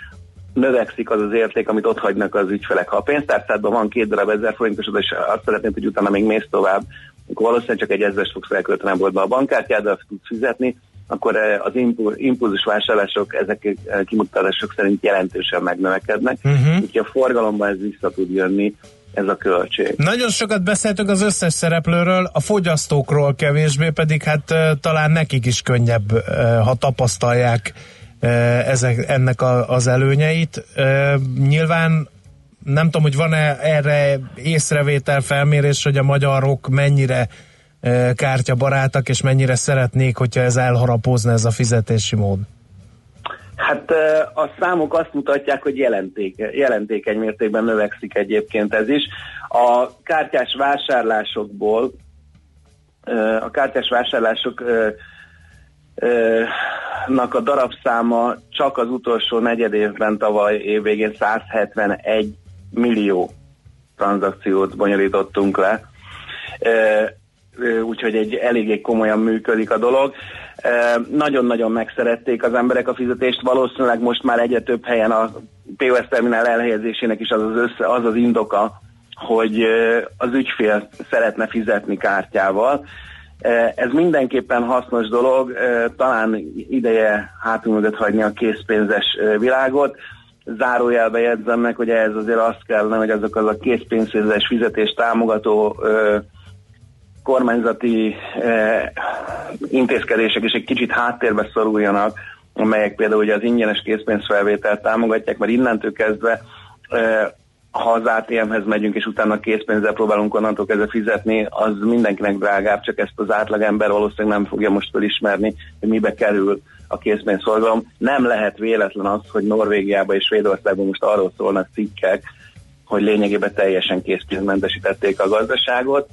növekszik az az érték, amit ott hagynak az ügyfelek. Ha a pénztárcádban van két darab ezer forintosod, és azt szeretnéd, hogy utána még mész tovább, akkor valószínűleg csak egy ezres fogsz elkölteni a boltba. A bankkártyáddal tudsz fizetni, akkor eh, az impul- impulzus vásárlások, ezek eh, kimutatások szerint jelentősen megnövekednek, Uh-huh. úgyhogy a forgalomban ez vissza tud jönni, ez a költség. Nagyon sokat beszéltünk az összes szereplőről, a fogyasztókról kevésbé, pedig hát ö, talán nekik is könnyebb, ha tapasztalják ezek, ennek a, az előnyeit. Nyilván nem tudom, hogy van-e erre észrevétel, felmérés, hogy a magyarok mennyire kártyabarátak, és mennyire szeretnék, hogyha ez elharapózna ez a fizetési mód. Hát a számok azt mutatják, hogy jelenték, jelentékeny mértékben növekszik egyébként ez is. A kártyás vásárlásokból, a kártyás vásárlások nak a darabszáma csak az utolsó negyed évben tavaly évvégén 171 millió tranzakciót bonyolítottunk le. Úgyhogy egy eléggé komolyan működik a dolog. Nagyon-nagyon megszerették az emberek a fizetést, valószínűleg most már egyre több helyen a POS terminál elhelyezésének is az az, össze, az, az indoka, hogy az ügyfél szeretne fizetni kártyával. Ez mindenképpen hasznos dolog, talán ideje hátul mögött hagyni a készpénzes világot. Zárójelbe jegyzem meg, hogy ehhez azért azt kellene, hogy azok az a készpénzes fizetés támogató kormányzati intézkedések is egy kicsit háttérbe szoruljanak, amelyek például ugye az ingyenes készpénzfelvételt támogatják, mert innentől kezdve ha az ATM-hez megyünk, és utána készpénzzel próbálunk onnantól kezdve fizetni, az mindenkinek drágább, csak ezt az átlagember valószínűleg nem fogja most felismerni, hogy mibe kerül a készpénzforgalom. Nem lehet véletlen az, hogy Norvégiában és Svédországban most arról szólnak cikkek, hogy lényegében teljesen készpénzmentesítették a gazdaságot,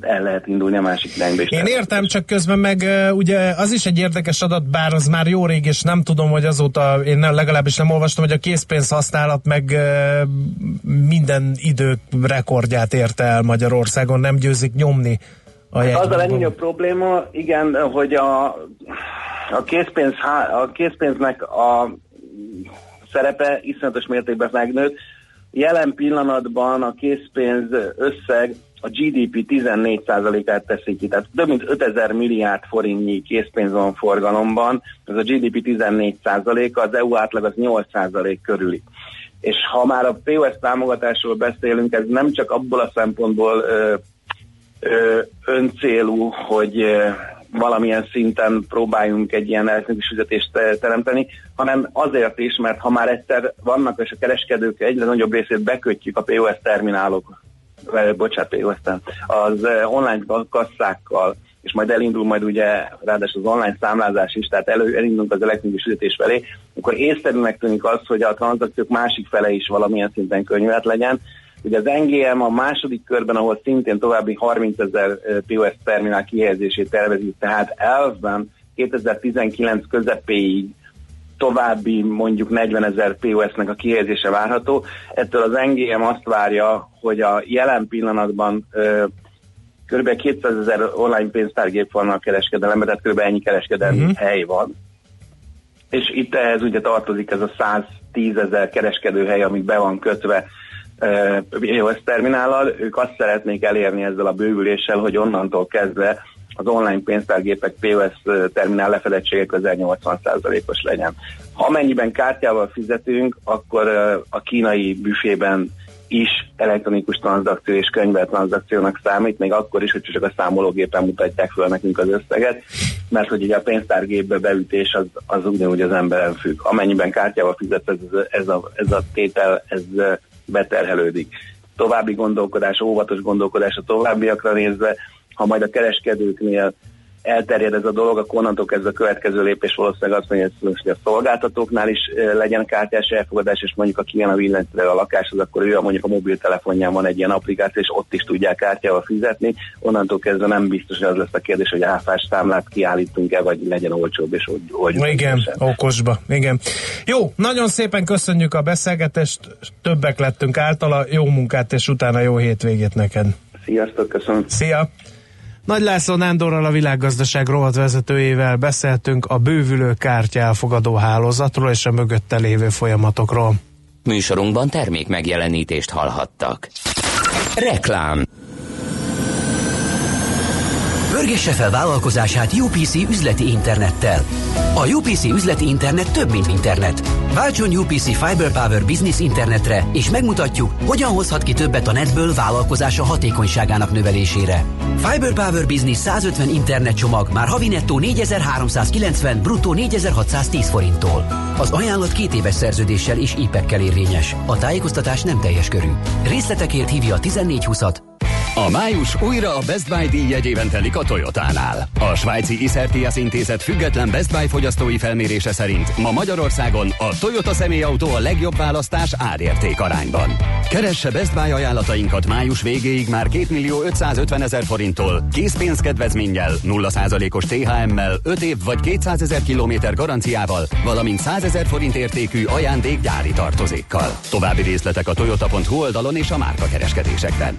el lehet indulni a másik irányba. Én értem, csak közben meg ugye az is egy érdekes adat, bár az már jó rég, és nem tudom, hogy azóta én nem, legalábbis nem olvastam, hogy a készpénz használat meg minden idő rekordját érte el Magyarországon, nem győzik nyomni a Hát az a legnagyobb probléma, igen, hogy a, a, készpénz, a készpénznek a szerepe iszonyatos mértékben megnőtt. Jelen pillanatban a készpénz összeg a GDP 14%-át teszi ki, tehát több mint 5000 milliárd forintnyi készpénz van forgalomban, ez a GDP 14%-a, az EU átlag az 8% körüli. És ha már a POS támogatásról beszélünk, ez nem csak abból a szempontból ö, ö, öncélú, hogy ö, valamilyen szinten próbáljunk egy ilyen elektronikus fizetést te- teremteni, hanem azért is, mert ha már egyszer vannak, és a kereskedők egyre nagyobb részét bekötjük a POS terminálok, bocsánat, term- az online kasszákkal, és majd elindul majd ugye, ráadásul az online számlázás is, tehát elő, elindulunk az elektronikus fizetés felé, akkor észszerűnek tűnik az, hogy a tranzakciók másik fele is valamilyen szinten könyvet legyen, Ugye az NGM a második körben, ahol szintén további 30 ezer POS terminál kihelyezését tervezik, tehát elvben 2019 közepéig további mondjuk 40 ezer POS-nek a kihelyezése várható. Ettől az NGM azt várja, hogy a jelen pillanatban ö, kb. 200 ezer online pénztárgép van a kereskedelemben, tehát kb. ennyi kereskedelmi uh-huh. hely van. És itt ehhez ugye tartozik ez a 110 ezer kereskedőhely, amik be van kötve POS terminállal, ők azt szeretnék elérni ezzel a bővüléssel, hogy onnantól kezdve az online pénztárgépek POS terminál lefedettsége közel 80%-os legyen. Ha amennyiben kártyával fizetünk, akkor a kínai büfében is elektronikus tranzakció és könyvelt tranzakciónak számít, még akkor is, hogy csak a számológépen mutatják föl nekünk az összeget, mert hogy ugye a pénztárgépbe beütés az, az ugyanúgy az emberen függ. Amennyiben kártyával fizet, ez, ez, a, ez a tétel, ez beterhelődik. További gondolkodás, óvatos gondolkodás a továbbiakra nézve, ha majd a kereskedőknél elterjed ez a dolog, akkor onnantól kezdve a következő lépés valószínűleg azt mondja, hogy a szolgáltatóknál is legyen kártyás elfogadás, és mondjuk aki ilyen a villanyszerelő a lakáshoz, akkor ő a mondjuk a mobiltelefonján van egy ilyen applikáció, és ott is tudják kártyával fizetni. Onnantól kezdve nem biztos, hogy az lesz a kérdés, hogy áfás számlát kiállítunk-e, vagy legyen olcsóbb, és hogy, hogy Igen, okosba, igen. Jó, nagyon szépen köszönjük a beszélgetést, többek lettünk általa, jó munkát, és utána jó hétvégét neked. Sziasztok, köszönöm. Szia! Nagy László Nándorral a világgazdaság rovat vezetőjével beszéltünk a bővülő kártya elfogadó hálózatról és a mögötte lévő folyamatokról. Műsorunkban termék megjelenítést hallhattak. Reklám Pörgesse fel vállalkozását UPC üzleti internettel. A UPC üzleti internet több, mint internet. Váltson UPC Fiber Power Business internetre, és megmutatjuk, hogyan hozhat ki többet a netből vállalkozása hatékonyságának növelésére. Fiber Power Business 150 internet csomag már havi nettó 4390, bruttó 4610 forinttól. Az ajánlat két éves szerződéssel és IPEC-kel érvényes. A tájékoztatás nem teljes körű. Részletekért hívja a 1420-at, A május újra a Best Buy díj jegyében telik a Toyotánál. A svájci Iszertias intézet független Best Buy fogyasztói felmérése szerint ma Magyarországon a Toyota személyautó a legjobb választás árérték arányban. Keresse Best Buy ajánlatainkat május végéig már 2 millió 550 ezer forinttól, készpénzkedvezménnyel, 0%-os THM-mel, 5 év vagy 200 ezer kilométer garanciával, valamint 100 ezer forint értékű ajándék gyári tartozékkal. További részletek a toyota.hu oldalon és a márka kereskedésekben.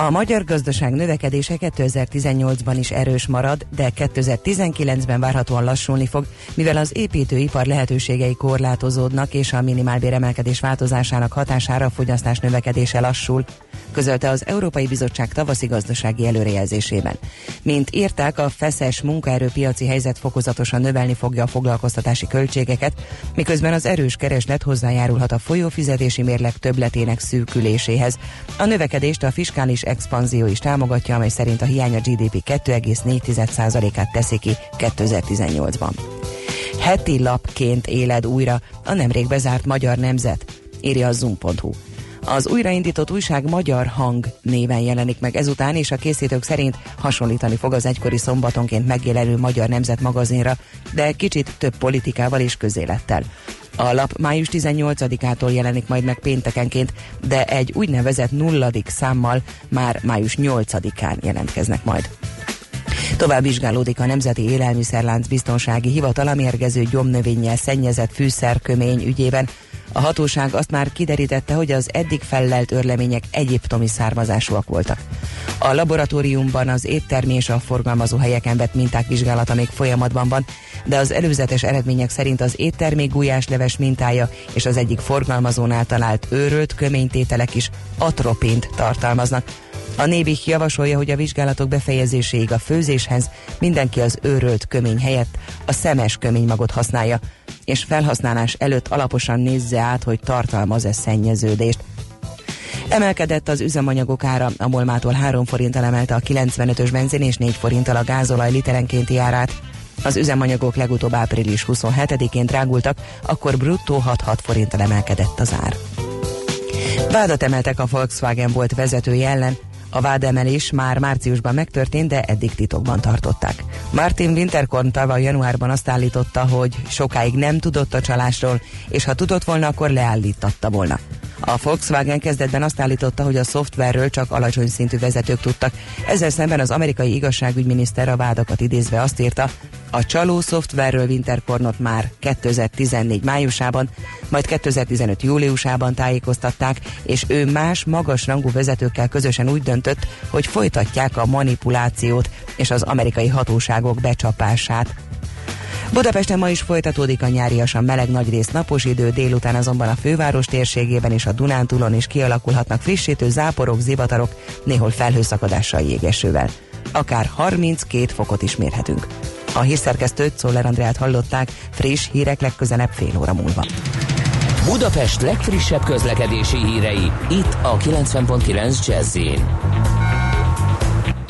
A magyar gazdaság növekedése 2018-ban is erős marad, de 2019-ben várhatóan lassulni fog, mivel az építőipar lehetőségei korlátozódnak, és a minimálbéremelkedés változásának hatására a fogyasztás növekedése lassul, közölte az Európai Bizottság tavaszi gazdasági előrejelzésében. Mint írták, a feszes munkaerőpiaci helyzet fokozatosan növelni fogja a foglalkoztatási költségeket, miközben az erős kereslet hozzájárulhat a folyófizetési mérleg többletének szűküléséhez. A növekedést a fiskális expanzió is támogatja, amely szerint a hiány a GDP 2,4%-át teszi ki 2018-ban. Heti lapként éled újra a nemrég bezárt Magyar Nemzet, írja a zoom.hu. Az újraindított újság Magyar Hang néven jelenik meg ezután, és a készítők szerint hasonlítani fog az egykori szombatonként megjelenő Magyar Nemzet magazinra, de kicsit több politikával és közélettel. A lap május 18-ától jelenik majd meg péntekenként, de egy úgynevezett nulladik számmal már május 8-án jelentkeznek majd. Tovább vizsgálódik a Nemzeti Élelmiszerlánc Biztonsági Hivatal a mérgező gyomnövényel szennyezett fűszerkömény ügyében, a hatóság azt már kiderítette, hogy az eddig fellelt örlemények egyiptomi származásúak voltak. A laboratóriumban az éttermi és a forgalmazó helyeken vett minták vizsgálata még folyamatban van, de az előzetes eredmények szerint az éttermi gulyásleves mintája és az egyik forgalmazónál talált őrölt köménytételek is atropint tartalmaznak. A Nébik javasolja, hogy a vizsgálatok befejezéséig a főzéshez mindenki az őrölt kömény helyett a szemes köménymagot használja, és felhasználás előtt alaposan nézze át, hogy tartalmaz-e szennyeződést. Emelkedett az üzemanyagok ára, a Molmától 3 forinttal emelte a 95-ös benzin és 4 forinttal a gázolaj literenkénti árát. Az üzemanyagok legutóbb április 27-én drágultak, akkor bruttó 6-6 forinttal emelkedett az ár. Vádat emeltek a Volkswagen volt vezetője ellen, a vádemelés már márciusban megtörtént, de eddig titokban tartották. Martin Winterkorn tavaly januárban azt állította, hogy sokáig nem tudott a csalásról, és ha tudott volna, akkor leállítatta volna. A Volkswagen kezdetben azt állította, hogy a szoftverről csak alacsony szintű vezetők tudtak. Ezzel szemben az amerikai igazságügyminiszter a vádakat idézve azt írta, a csaló szoftverről Winterkornot már 2014 májusában, majd 2015 júliusában tájékoztatták, és ő más magas rangú vezetőkkel közösen úgy döntött, hogy folytatják a manipulációt és az amerikai hatóságok becsapását. Budapesten ma is folytatódik a nyáriasan meleg nagyrészt napos idő, délután azonban a főváros térségében és a Dunántúlon is kialakulhatnak frissítő záporok, zivatarok, néhol felhőszakadással jégesővel. Akár 32 fokot is mérhetünk. A hírszerkesztőt Szoller Andrát hallották, friss hírek legközelebb fél óra múlva. Budapest legfrissebb közlekedési hírei, itt a 90.9 jazz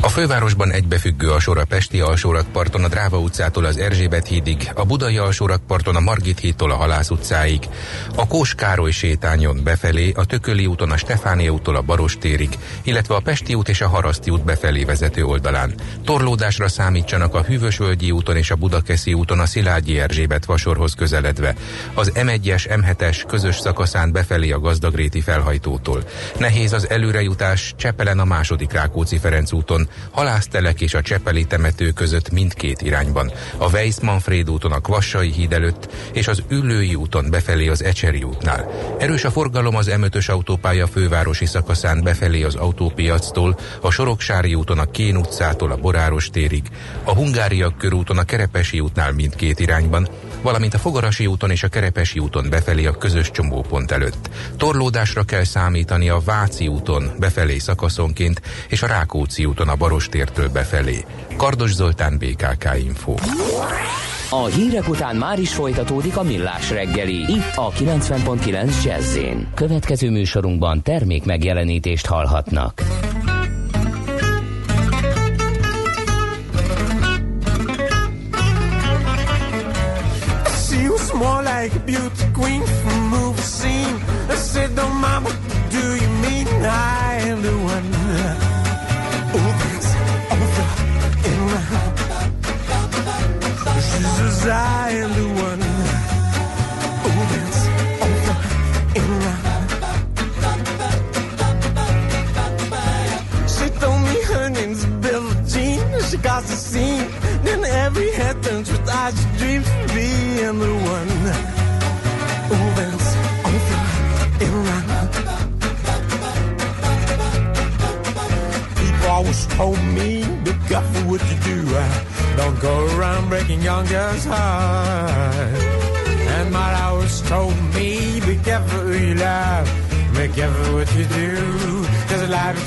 a fővárosban egybefüggő a sor a Pesti alsórakparton a Dráva utcától az Erzsébet hídig, a Budai alsórakparton a Margit hídtól a Halász utcáig, a Kós Károly sétányon befelé, a Tököli úton a Stefánia úttól a Baros térig, illetve a Pesti út és a Haraszti út befelé vezető oldalán. Torlódásra számítsanak a Hűvösvölgyi úton és a Budakeszi úton a Szilágyi Erzsébet vasorhoz közeledve, az M1-es, M7-es közös szakaszán befelé a Gazdagréti felhajtótól. Nehéz az előrejutás Csepelen a második Rákóczi Ferenc úton, Halásztelek és a Csepeli temető között mindkét irányban, a Weiss-Manfred úton a Kvassai híd előtt és az Üllői úton befelé az Ecseri útnál. Erős a forgalom az M5-ös autópálya fővárosi szakaszán befelé az autópiactól, a Soroksári úton a Kén utcától a Boráros térig, a Hungáriak körúton a Kerepesi útnál mindkét irányban, valamint a Fogarasi úton és a Kerepesi úton befelé a közös csomópont előtt. Torlódásra kell számítani a Váci úton befelé szakaszonként és a Rákóczi úton a Barostértől befelé. Kardos Zoltán BKK Info. A hírek után már is folytatódik a millás reggeli, itt a 90.9 jazz Következő műsorunkban termék megjelenítést hallhatnak. Like a beauty queen from a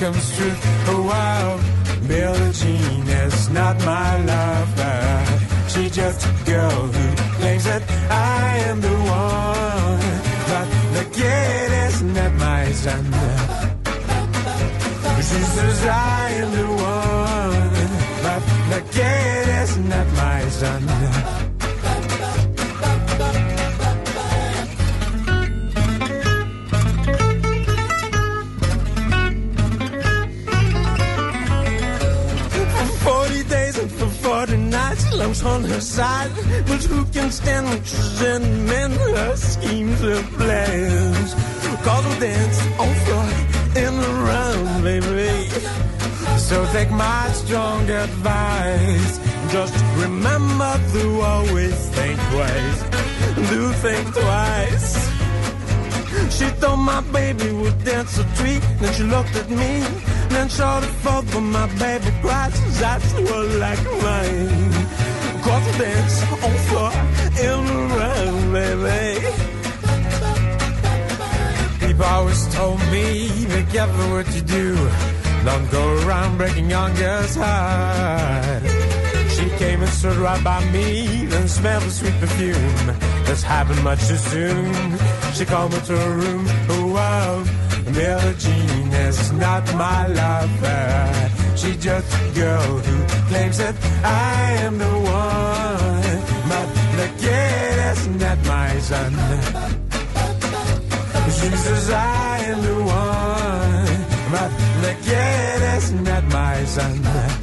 Cause a right by me, then smelled the sweet perfume. This happened much too soon. She called me to her room. Oh wow, Billie Jean is not my lover. She's just a girl who claims that I am the one. But the kid is not my son. She says I am the one, but the kid is not my son.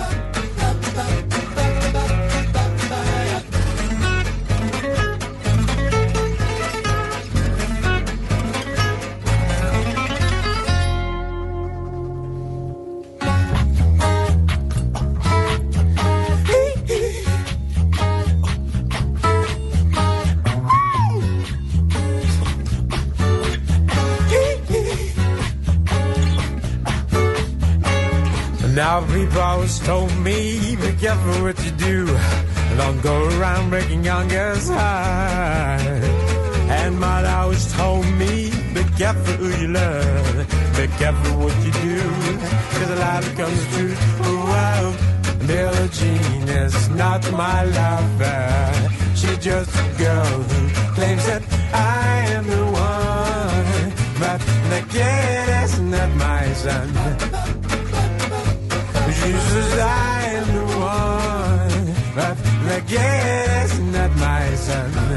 Now people always told me, be careful what you do. Don't go around breaking young girls' heart. And my always told me, be careful who you love. Be careful what you do. Cause a lie becomes truth. Oh. Billie Jean is not my lover. She's just a girl who claims that I am the one. But the kid is not my son. Says I am the one, but kid is not my son.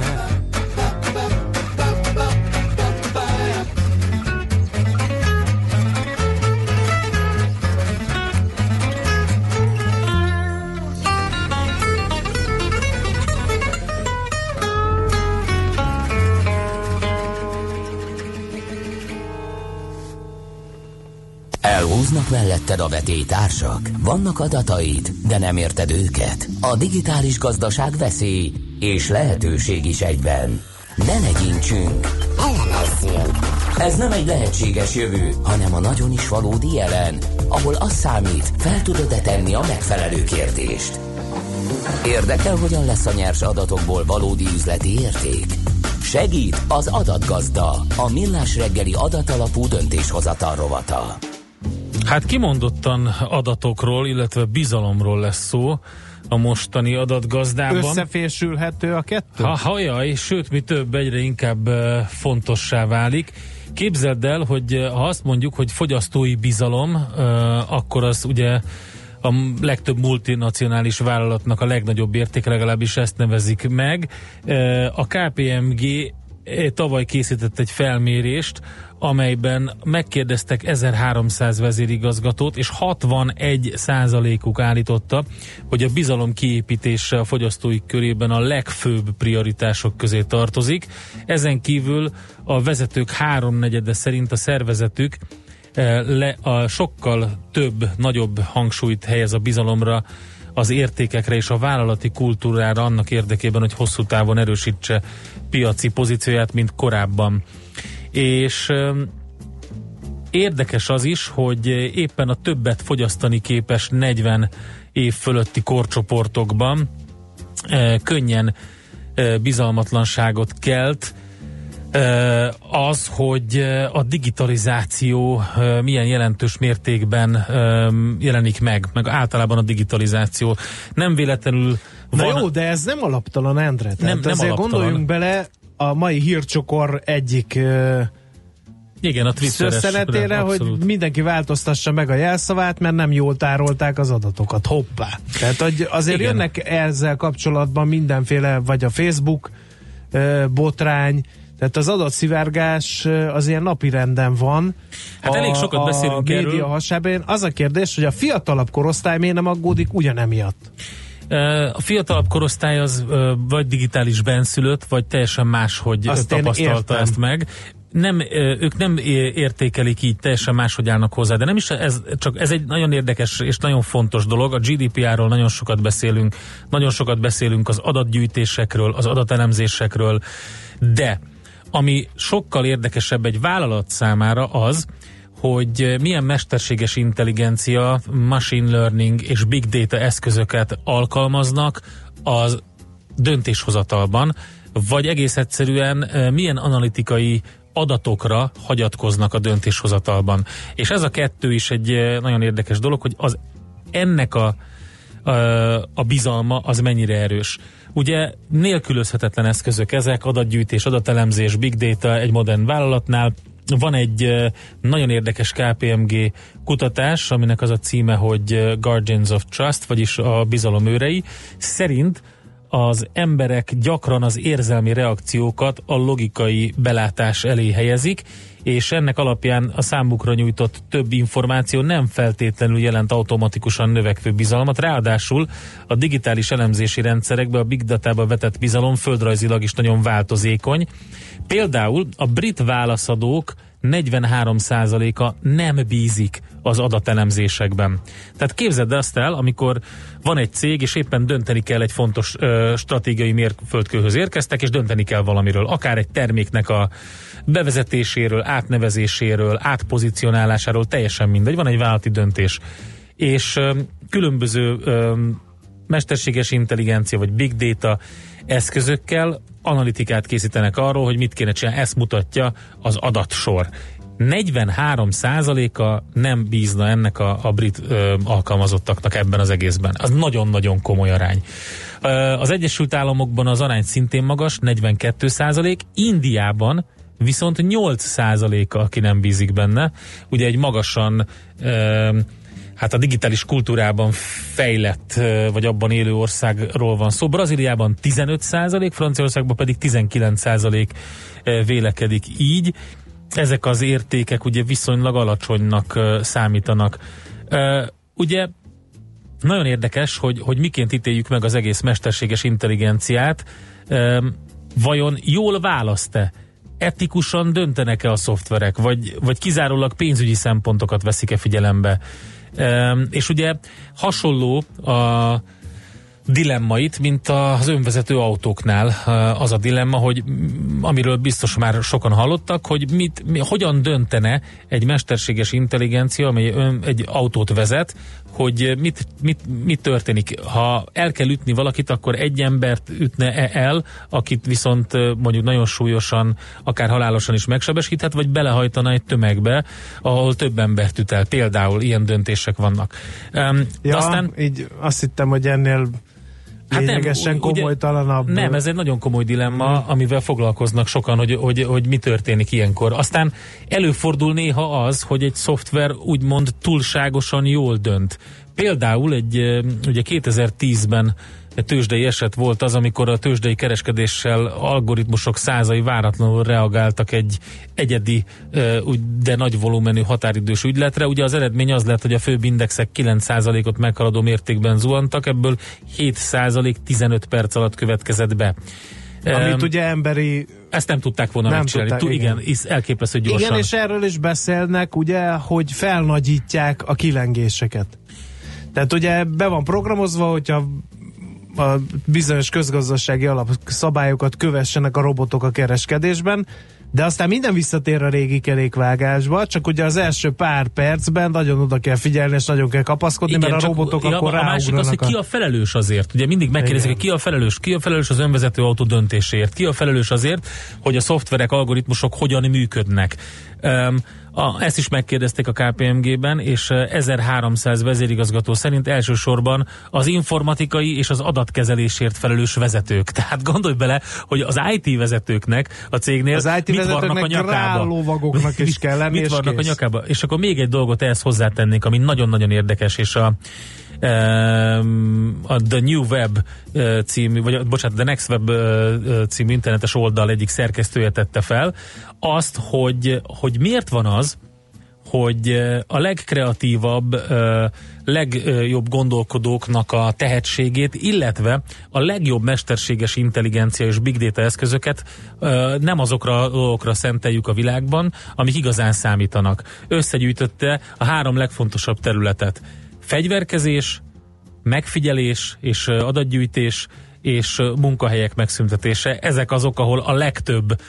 Elhúznak melletted a vetélytársak? Vannak adataid, de nem érted őket? A digitális gazdaság veszély és lehetőség is egyben. Ne legyintsünk! Elemezzünk! Ez nem egy lehetséges jövő, hanem a nagyon is valódi jelen, ahol az számít, fel tudod-e tenni a megfelelő kérdést. Érdekel, hogyan lesz a nyers adatokból valódi üzleti érték? Segít az adatgazda, a millás reggeli adatalapú döntéshozatal rovata. Hát kimondottan adatokról, illetve bizalomról lesz szó a mostani adatgazdában. Összefésülhető a kettő? Ha, hajaj, sőt, mi több, egyre inkább fontossá válik. Képzeld el, hogy ha azt mondjuk, hogy fogyasztói bizalom, akkor az ugye a legtöbb multinacionális vállalatnak a legnagyobb értéke, legalábbis ezt nevezik meg. A KPMG tavaly készített egy felmérést, amelyben megkérdeztek 1300 vezérigazgatót, és 61 százalékuk állította, hogy a bizalom kiépítése a fogyasztói körében a legfőbb prioritások közé tartozik. Ezen kívül a vezetők háromnegyede szerint a szervezetük le, a sokkal több, nagyobb hangsúlyt helyez a bizalomra, az értékekre és a vállalati kultúrára annak érdekében, hogy hosszú távon erősítse piaci pozícióját, mint korábban. És Érdekes az is, hogy éppen a többet fogyasztani képes 40 év fölötti korcsoportokban könnyen bizalmatlanságot kelt, az, hogy a digitalizáció milyen jelentős mértékben jelenik meg, meg általában a digitalizáció. Nem véletlenül Na van, jó, de ez nem alaptalan, Endre. Tehát Nem- nem azért alaptalan. gondoljunk bele a mai hírcsokor egyik igen, a szösszenetére, hogy mindenki változtassa meg a jelszavát, mert nem jól tárolták az adatokat. Hoppá! Tehát hogy azért Igen. jönnek ezzel kapcsolatban mindenféle, vagy a Facebook botrány, tehát az adatszivárgás az ilyen napi renden van. Hát elég sokat beszélünk a média erről. hasában. Az a kérdés, hogy a fiatalabb korosztály miért nem aggódik ugyanemiatt? A fiatalabb korosztály az vagy digitális benszülött, vagy teljesen máshogy Azt én tapasztalta ezt meg. Nem, ők nem értékelik így, teljesen máshogy állnak hozzá, de nem is ez, csak ez egy nagyon érdekes és nagyon fontos dolog. A GDPR-ról nagyon sokat beszélünk, nagyon sokat beszélünk az adatgyűjtésekről, az adatelemzésekről, de ami sokkal érdekesebb egy vállalat számára az, hogy milyen mesterséges intelligencia, machine learning és big data eszközöket alkalmaznak az döntéshozatalban, vagy egész egyszerűen milyen analitikai adatokra hagyatkoznak a döntéshozatalban. És ez a kettő is egy nagyon érdekes dolog, hogy az ennek a, a, a bizalma az mennyire erős. Ugye nélkülözhetetlen eszközök ezek, adatgyűjtés, adatelemzés, big data egy modern vállalatnál. Van egy nagyon érdekes KPMG kutatás, aminek az a címe, hogy Guardians of Trust, vagyis a bizalom őrei. Szerint az emberek gyakran az érzelmi reakciókat a logikai belátás elé helyezik, és ennek alapján a számukra nyújtott több információ nem feltétlenül jelent automatikusan növekvő bizalmat, ráadásul a digitális elemzési rendszerekbe a big datába vetett bizalom földrajzilag is nagyon változékony. Például a brit válaszadók 43%-a nem bízik az adatelemzésekben. Tehát képzeld azt el, amikor van egy cég, és éppen dönteni kell egy fontos ö, stratégiai mérföldkőhöz érkeztek, és dönteni kell valamiről. Akár egy terméknek a bevezetéséről, átnevezéséről, átpozicionálásáról, teljesen mindegy. Van egy vállalati döntés. És ö, különböző ö, mesterséges intelligencia vagy big data eszközökkel analitikát készítenek arról, hogy mit kéne csinálni. Ezt mutatja az adatsor. 43%-a nem bízna ennek a, a brit ö, alkalmazottaknak ebben az egészben. Az nagyon-nagyon komoly arány. Ö, az Egyesült Államokban az arány szintén magas, 42%, Indiában viszont 8%-a, aki nem bízik benne. Ugye egy magasan ö, hát a digitális kultúrában fejlett, vagy abban élő országról van szó. Brazíliában 15% Franciaországban pedig 19% vélekedik így. Ezek az értékek ugye viszonylag alacsonynak számítanak. Ugye nagyon érdekes, hogy, hogy miként ítéljük meg az egész mesterséges intelligenciát. Vajon jól választ-e? Etikusan döntenek-e a szoftverek? Vagy, vagy kizárólag pénzügyi szempontokat veszik-e figyelembe? És ugye hasonló a dilemma itt, mint az önvezető autóknál. Az a dilemma, hogy amiről biztos már sokan hallottak, hogy mit, mi, hogyan döntene egy mesterséges intelligencia, amely ön, egy autót vezet, hogy mit, mit, mit történik. Ha el kell ütni valakit, akkor egy embert ütne -e el, akit viszont mondjuk nagyon súlyosan, akár halálosan is megsebesíthet, vagy belehajtana egy tömegbe, ahol több embert üt el. Például ilyen döntések vannak. Um, Ja, aztán így azt hittem, hogy ennél Hát lényegesen nem, ugye- komolytalanabb. Nem, ez egy nagyon komoly dilemma, amivel foglalkoznak sokan, hogy, hogy, hogy mi történik ilyenkor. Aztán előfordul néha az, hogy egy szoftver úgymond túlságosan jól dönt. Például egy, ugye 2010-ben egy tőzsdei eset volt az, amikor a tőzsdei kereskedéssel algoritmusok százai váratlanul reagáltak egy egyedi, de nagy volumenű határidős ügyletre. Ugye az eredmény az lett, hogy a főbb indexek 9%-ot meghaladó mértékben zuhantak, ebből 7% 15 perc alatt következett be. Amit ugye emberi... Ezt nem tudták volna Nem megcsinálni. tudták, igen. igen elképesztő gyorsan. Igen, és erről is beszélnek, ugye, hogy felnagyítják a kilengéseket. Tehát ugye be van programozva, hogyha a bizonyos közgazdasági alapszabályokat kövessenek a robotok a kereskedésben, de aztán minden visszatér a régi kerékvágásba, csak ugye az első pár percben nagyon oda kell figyelni, és nagyon kell kapaszkodni, mert a robotok ja, akkor A másik az, hogy ki a felelős azért. Ugye mindig megkérdezik, Igen. hogy ki a felelős, ki a felelős az önvezető autó döntéséért, ki a felelős azért, hogy a szoftverek, algoritmusok hogyan működnek. Um, a, ezt is megkérdezték a KPMG-ben, és eh, 1300 vezérigazgató szerint elsősorban az informatikai és az adatkezelésért felelős vezetők. Tehát gondolj bele, hogy az IT vezetőknek a cégnél Az IT mit varnak a nyakába. is kell lenni, Mit varnak a nyakába? És akkor még egy dolgot ehhez hozzátennék, ami nagyon-nagyon érdekes, és a a The New Web uh, című, vagy bocsánat, The Next Web uh, uh, című internetes oldal egyik szerkesztője tette fel, azt, hogy, hogy miért van az, hogy a legkreatívabb, legjobb gondolkodóknak a tehetségét, illetve a legjobb mesterséges intelligencia és big data eszközöket nem azokra a dolgokra szenteljük a világban, amik igazán számítanak. Összegyűjtötte a három legfontosabb területet. Fegyverkezés, megfigyelés és adatgyűjtés és munkahelyek megszüntetése. Ezek azok, ahol a legtöbb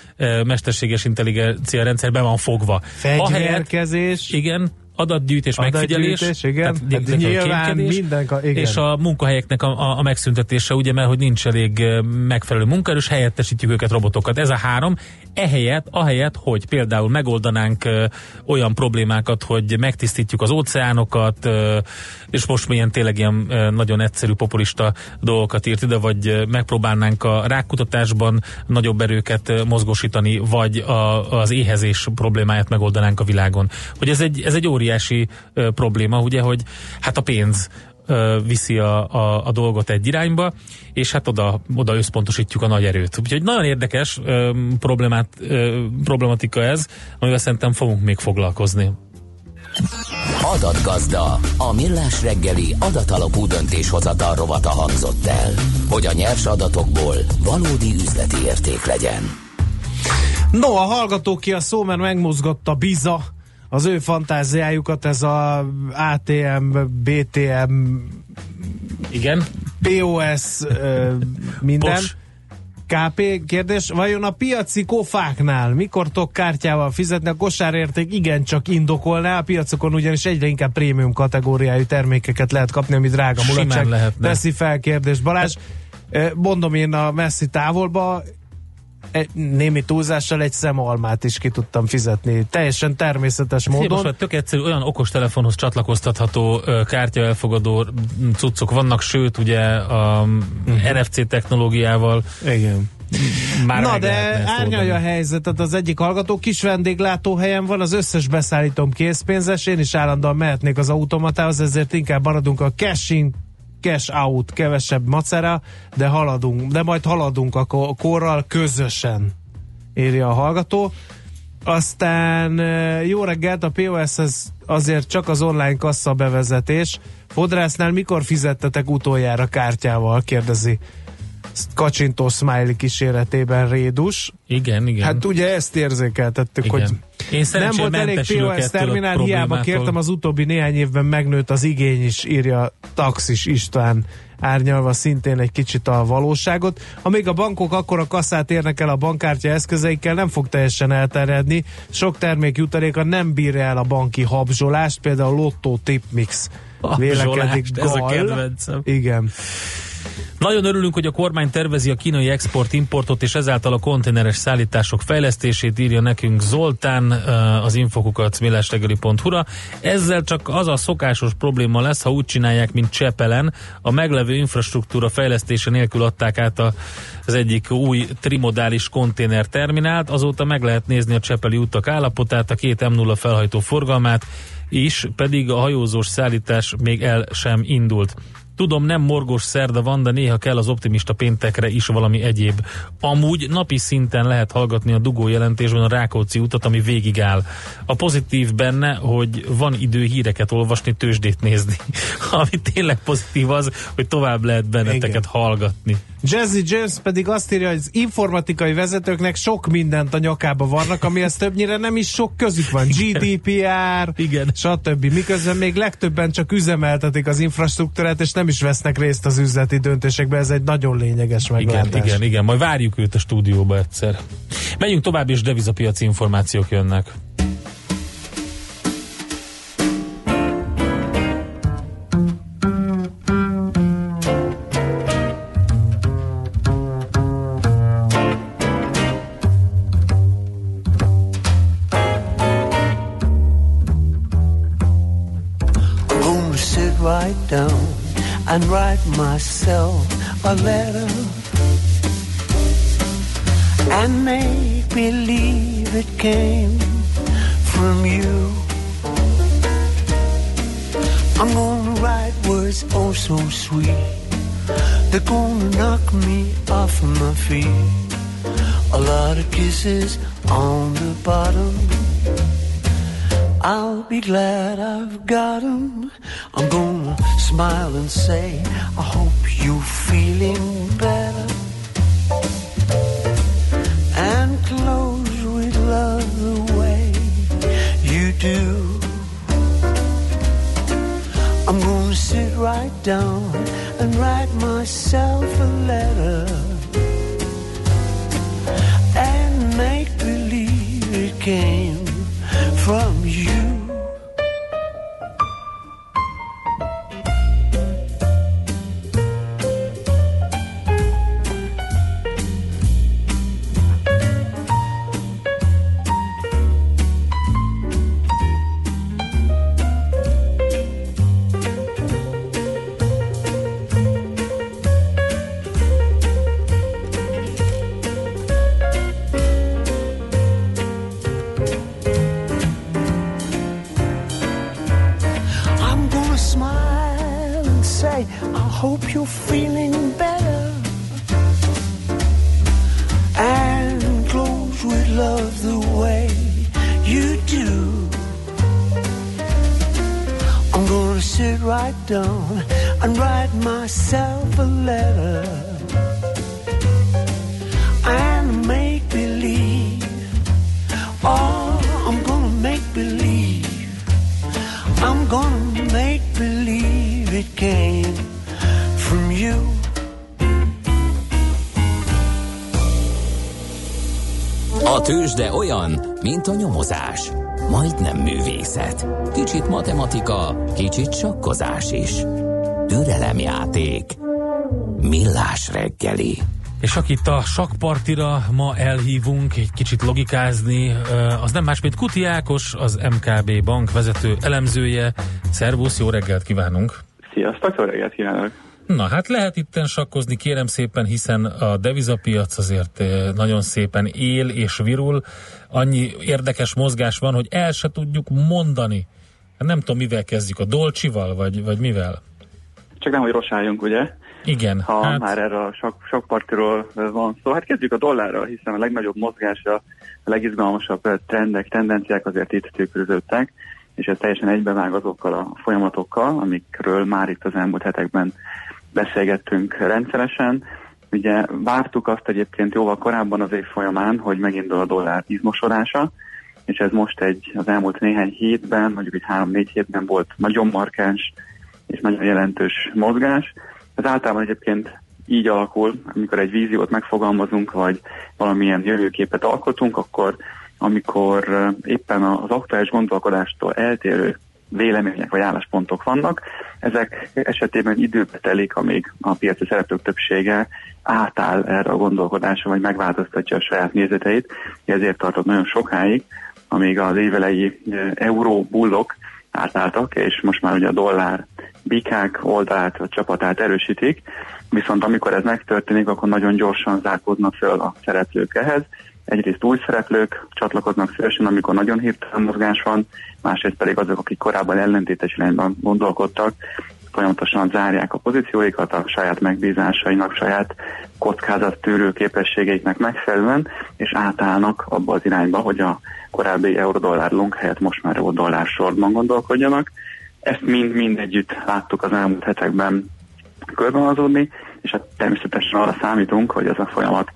mesterséges intelligencia rendszer be van fogva. Fegyverkezés, igen, adatgyűjtés, megfigyelés, Adatgyűjtés, igen. tehát Hát nyilván minden igen. és a munkahelyeknek a, a, a megszüntetése, ugye, mert hogy nincs elég megfelelő munkaerős, helyettesítjük őket robotokat. Ez a három. Ehelyett, ahelyett, hogy például megoldanánk ö, olyan problémákat, hogy megtisztítjuk az óceánokat, ö, és most milyen tényleg ilyen ö, nagyon egyszerű populista dolgokat írt ide, vagy ö, megpróbálnánk a rákutatásban nagyobb erőket ö, mozgósítani, vagy a, az éhezés problémáját megoldanánk a világon. Hogy ez egy, ez egy óriási ö, probléma, ugye, hogy hát a pénz viszi a, a, a dolgot egy irányba, és hát oda, oda összpontosítjuk a nagy erőt. Úgyhogy nagyon érdekes ö, problémát, ö, problematika ez, amivel szerintem fogunk még foglalkozni. Adatgazda, a millás reggeli adatalapú döntéshozatal rovata hangzott el, hogy a nyers adatokból valódi üzleti érték legyen. No, a hallgató ki a szó, mert megmozgatta Biza az ő fantáziájukat, ez a ATM, BTM, Igen. POS, minden. Pos. KP kérdés, vajon a piaci kofáknál mikor tudok kártyával fizetni? A kosárérték igencsak indokolná, a piacokon ugyanis egyre inkább prémium kategóriájú termékeket lehet kapni, ami drága mulatság. Teszi fel kérdés Balázs. Ö, Mondom én a messzi távolba, némi túlzással egy szemalmát is ki tudtam fizetni. Teljesen természetes Módon. Most már tök egyszerű, olyan okostelefonhoz csatlakoztatható ö, kártyaelfogadó cuccok vannak, sőt ugye a uh-huh. NFC technológiával Igen. már Na de árnyalja a helyzetet az egyik hallgató, kis vendéglátóhelyen van, az összes beszállítom készpénzes, én is állandóan mehetnék az automatához, ezért inkább maradunk a cashing cash out, kevesebb macera, de haladunk, de majd haladunk a ko- korral közösen, írja a hallgató. Aztán jó reggelt, a POS ez azért csak az online kassa bevezetés. Fodrásznál mikor fizettetek utoljára kártyával, kérdezi kacsintó smiley kíséretében Rédus. Igen, igen. Hát ugye ezt érzékeltettük, Igen. hogy Én nem volt elég POS terminál, hiába kértem, az utóbbi néhány évben megnőtt az igény is, írja Taxis István árnyalva szintén egy kicsit a valóságot. Amíg a bankok akkor a kasszát érnek el a bankkártya eszközeikkel, nem fog teljesen elterjedni. Sok termék jutaléka nem bírja el a banki habzsolást, például a Lotto Tipmix vélekedik Habzsolást, ez a Gal. kedvencem. Igen. Nagyon örülünk, hogy a kormány tervezi a kínai export-importot és ezáltal a konténeres szállítások fejlesztését, írja nekünk Zoltán eh, az infokukat millástegeli.hu-ra. Ezzel csak az a szokásos probléma lesz, ha úgy csinálják, mint Csepelen. A meglevő infrastruktúra fejlesztése nélkül adták át a, az egyik új trimodális konténer terminált. Azóta meg lehet nézni a Csepeli utak állapotát, a két M0 felhajtó forgalmát is, pedig a hajózós szállítás még el sem indult. Tudom, nem morgos szerda van, de néha kell az optimista péntekre is valami egyéb. Amúgy napi szinten lehet hallgatni a dugó jelentésben a Rákóczi utat, ami végigáll. A pozitív benne, hogy van idő híreket olvasni, tőzsdét nézni. Ami tényleg pozitív az, hogy tovább lehet benneteket Igen. hallgatni. Jazzy James pedig azt írja, hogy az informatikai vezetőknek sok mindent a nyakába varnak, amihez többnyire nem is sok közük van. GDPR, Igen. stb. Miközben még legtöbben csak üzemeltetik az infrastruktúrát, és nem is vesznek részt az üzleti döntésekbe. Ez egy nagyon lényeges Igen, meglátás. igen, igen, majd várjuk őt a stúdióba egyszer. Menjünk tovább, és devizapiaci információk jönnek. Came from you. A tőzsde olyan, mint a nyomozás. Majdnem művészet. Kicsit matematika, kicsit sakkozás is. Türelemjáték. Millás reggeli. És akit a sakpartira ma elhívunk egy kicsit logikázni, az nem más, mint Kuti Ákos, az MKB bank vezető elemzője. Szervusz, jó reggelt kívánunk! Sziasztok, jó reggelt kívánok! Na hát lehet itten sakkozni, kérem szépen, hiszen a devizapiac azért eh, nagyon szépen él és virul. Annyi érdekes mozgás van, hogy el se tudjuk mondani. Hát nem tudom, mivel kezdjük, a dolcsival, vagy, vagy mivel? Csak nem, hogy rosáljunk, ugye? Igen. Ha hát... már erre a sok, sok partiról van szó. Hát kezdjük a dollárral, hiszen a legnagyobb mozgása, a legizgalmasabb trendek, tendenciák azért itt tükröződtek, és ez teljesen egybevág azokkal a folyamatokkal, amikről már itt az elmúlt hetekben beszélgettünk rendszeresen. Ugye vártuk azt egyébként jóval korábban az év folyamán, hogy megindul a dollár izmosodása, és ez most egy az elmúlt néhány hétben, mondjuk egy három-négy hétben volt nagyon markáns és nagyon jelentős mozgás. Ez általában egyébként így alakul, amikor egy víziót megfogalmazunk, vagy valamilyen jövőképet alkotunk, akkor amikor éppen az aktuális gondolkodástól eltérő vélemények vagy álláspontok vannak. Ezek esetében időbe telik, amíg a piaci szereplők többsége átáll erre a gondolkodásra, vagy megváltoztatja a saját nézeteit. Ezért tartott nagyon sokáig, amíg az évelei euró bullok átálltak, és most már ugye a dollár bikák oldalát, a csapatát erősítik, viszont amikor ez megtörténik, akkor nagyon gyorsan zárkódnak föl a szereplők ehhez. Egyrészt új szereplők csatlakoznak szívesen, amikor nagyon hirtelen mozgás van, másrészt pedig azok, akik korábban ellentétes irányban gondolkodtak, folyamatosan zárják a pozícióikat a saját megbízásainak, saját kockázattűrő képességeiknek megfelelően, és átállnak abba az irányba, hogy a korábbi euró-dollár long helyett most már euró-dollár sorban gondolkodjanak. Ezt mind-mind együtt láttuk az elmúlt hetekben körbeazódni, és hát természetesen arra számítunk, hogy ez a folyamat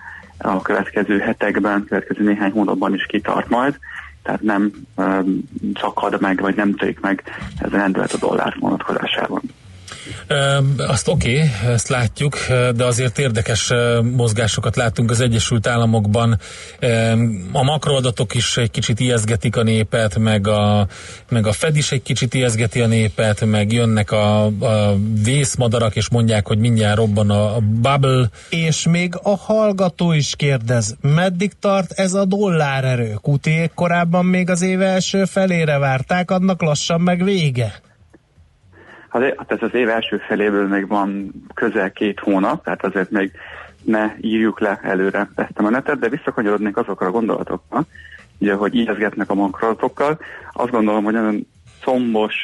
a következő hetekben, következő néhány hónapban is kitart majd, tehát nem um, szakad meg, vagy nem törik meg ez a rendület a dollár vonatkozásában. Azt oké, okay, ezt látjuk, de azért érdekes mozgásokat látunk az Egyesült Államokban. A makroadatok is egy kicsit ijeszgetik a népet, meg a, meg a Fed is egy kicsit ijeszgeti a népet, meg jönnek a, a vészmadarak, és mondják, hogy mindjárt robban a, bubble. És még a hallgató is kérdez, meddig tart ez a dollárerő? Kutiék korábban még az éve első felére várták, annak lassan meg vége. Hát ez az év első feléből még van közel két hónap, tehát azért még ne írjuk le előre ezt a menetet, de visszakanyarodnék azokra a gondolatokra, ugye, hogy ijeszgetnek a makroadatokkal. Azt gondolom, hogy nagyon szombos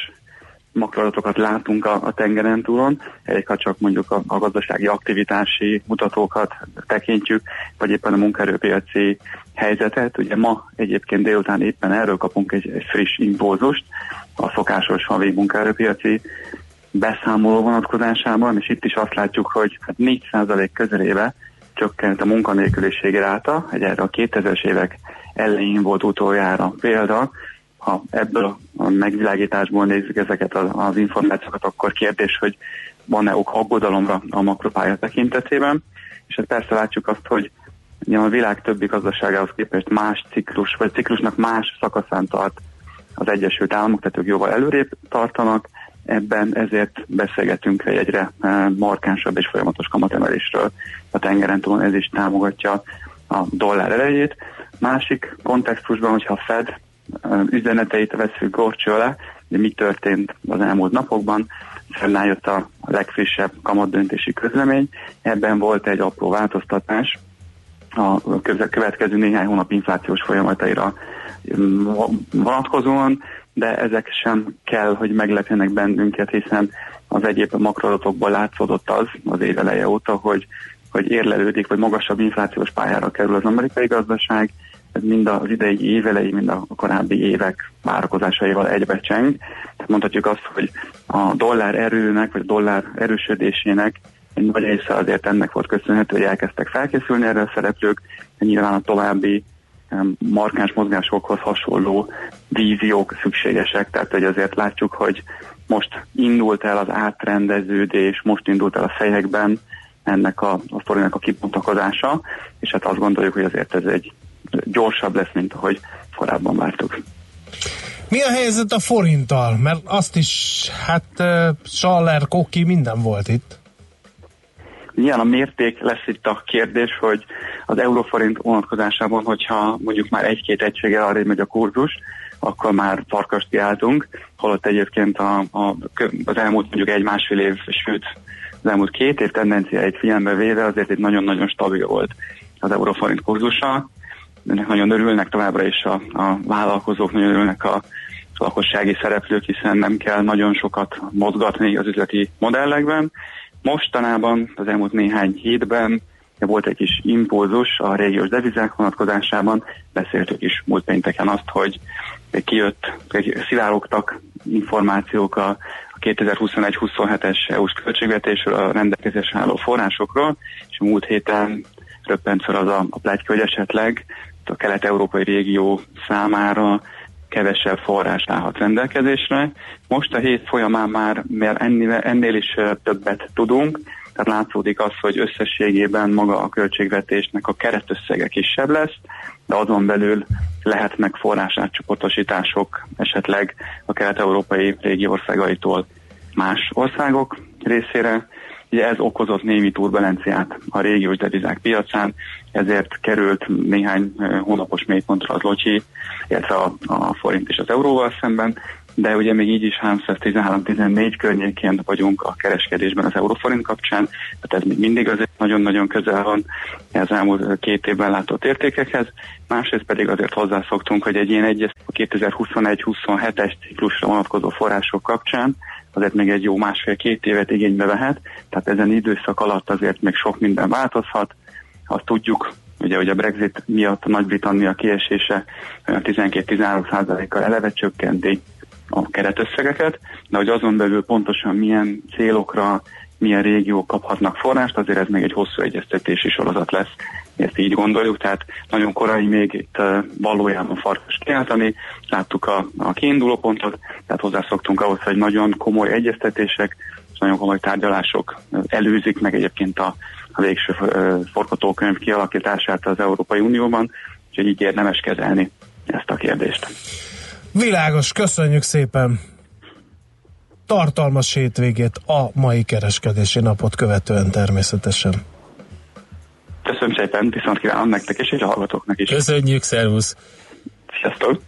makroadatokat látunk a, a tengeren túlon, elég ha csak mondjuk a, a gazdasági aktivitási mutatókat tekintjük, vagy éppen a munkaerőpiaci helyzetet. Ugye ma egyébként délután éppen erről kapunk egy, egy friss impulzust, a szokásos havi munkaerőpiaci beszámoló vonatkozásában, és itt is azt látjuk, hogy hát 4% közelébe csökkent a munkanélküliség ráta, egy erre a 2000-es évek elején volt utoljára példa. Ha ebből a megvilágításból nézzük ezeket az információkat, akkor kérdés, hogy van-e ok aggodalomra a makropálya tekintetében, és hát persze látjuk azt, hogy a világ többi gazdaságához képest más ciklus, vagy ciklusnak más szakaszán tart az Egyesült Államok, tehát ők jóval előrébb tartanak, ebben ezért beszélgetünk egy egyre eh, markánsabb és folyamatos kamatemelésről. A tengeren túl, ez is támogatja a dollár erejét. Másik kontextusban, hogyha a Fed eh, üzeneteit veszük gorcső alá, de mi történt az elmúlt napokban, Fednál jött a legfrissebb kamatdöntési közlemény, ebben volt egy apró változtatás a következő néhány hónap inflációs folyamataira mm, vonatkozóan, de ezek sem kell, hogy meglepjenek bennünket, hiszen az egyéb makroadatokból látszódott az az év eleje óta, hogy, hogy érlelődik, vagy magasabb inflációs pályára kerül az amerikai gazdaság, ez mind az idei évelei, mind a korábbi évek várakozásaival egybecseng. Tehát mondhatjuk azt, hogy a dollár erőnek, vagy a dollár erősödésének egy nagy része azért ennek volt köszönhető, hogy elkezdtek felkészülni erre a szereplők, nyilván a további markáns mozgásokhoz hasonló víziók szükségesek, tehát hogy azért látjuk, hogy most indult el az átrendeződés, most indult el a fejekben ennek a, a sztorinak a kibontakozása, és hát azt gondoljuk, hogy azért ez egy gyorsabb lesz, mint ahogy korábban vártuk. Mi a helyzet a forinttal? Mert azt is, hát uh, Schaller, Koki, minden volt itt. Milyen a mérték lesz itt a kérdés, hogy az euróforint vonatkozásában, hogyha mondjuk már egy-két egységgel arra megy a kurzus, akkor már farkast kiáltunk, holott egyébként a, a, az elmúlt mondjuk egy-másfél év, sőt az elmúlt két év tendenciáit figyelembe véve azért itt nagyon-nagyon stabil volt az euróforint kurzusa. Ennek nagyon örülnek továbbra is a, a vállalkozók, nagyon örülnek a lakossági szereplők, hiszen nem kell nagyon sokat mozgatni az üzleti modellekben, Mostanában, az elmúlt néhány hétben volt egy kis impulzus a régiós devizák vonatkozásában, beszéltük is múlt pénteken azt, hogy kijött, szivárogtak információk a 2021-27-es EU-s költségvetésről, a rendelkezésre álló forrásokról, és múlt héten röppent fel az a, a pletyka, hogy esetleg a kelet-európai régió számára kevesebb forrás állhat rendelkezésre. Most a hét folyamán már ennél, ennél is többet tudunk, tehát látszódik az, hogy összességében maga a költségvetésnek a keretösszege kisebb lesz, de azon belül lehetnek forrásátcsoportosítások esetleg a kelet-európai régi országaitól más országok részére. Ugye ez okozott némi turbulenciát a régiós devizák piacán, ezért került néhány hónapos mélypontra az locsi, illetve a, a forint és az euróval szemben, de ugye még így is 313-14 környékén vagyunk a kereskedésben az euróforint kapcsán, tehát ez még mindig azért nagyon-nagyon közel van az elmúlt két évben látott értékekhez. Másrészt pedig azért hozzászoktunk, hogy egy ilyen egyes 2021-27-es ciklusra vonatkozó források kapcsán azért még egy jó másfél-két évet igénybe vehet, tehát ezen időszak alatt azért még sok minden változhat. Azt tudjuk, ugye, hogy a Brexit miatt a Nagy-Britannia kiesése 12-13 kal eleve csökkenti a keretösszegeket, de hogy azon belül pontosan milyen célokra, milyen régiók kaphatnak forrást, azért ez még egy hosszú egyeztetési sorozat lesz, ezt így gondoljuk, tehát nagyon korai még itt valójában farkas kiáltani, láttuk a, a kiinduló pontot, tehát hozzászoktunk ahhoz, hogy nagyon komoly egyeztetések, és nagyon komoly tárgyalások előzik meg egyébként a, a végső forgatókönyv kialakítását az Európai Unióban, úgyhogy így érdemes kezelni ezt a kérdést. Világos, köszönjük szépen! Tartalmas hétvégét a mai kereskedési napot követően természetesen. Köszönöm szépen, viszont kívánom nektek és a hallgatóknak is. Köszönjük, szervusz! Sziasztok!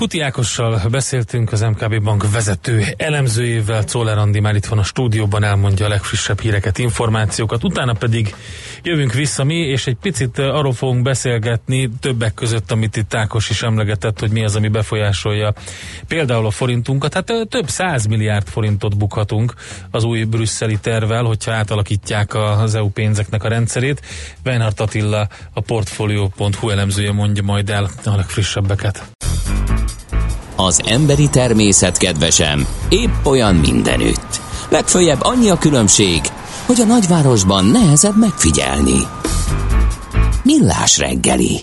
Kuti Ákossal beszéltünk az MKB Bank vezető elemzőjével, Czoller Andi már itt van a stúdióban, elmondja a legfrissebb híreket, információkat, utána pedig jövünk vissza mi, és egy picit arról fogunk beszélgetni, többek között, amit itt Ákos is emlegetett, hogy mi az, ami befolyásolja például a forintunkat. Hát több száz milliárd forintot bukhatunk az új brüsszeli tervvel, hogyha átalakítják az EU pénzeknek a rendszerét. Weinhardt Attila, a Portfolio.hu elemzője mondja majd el a legfrissebbeket. Az emberi természet kedvesem, épp olyan mindenütt. Legfőjebb annyi a különbség, hogy a nagyvárosban nehezebb megfigyelni. Millás reggeli.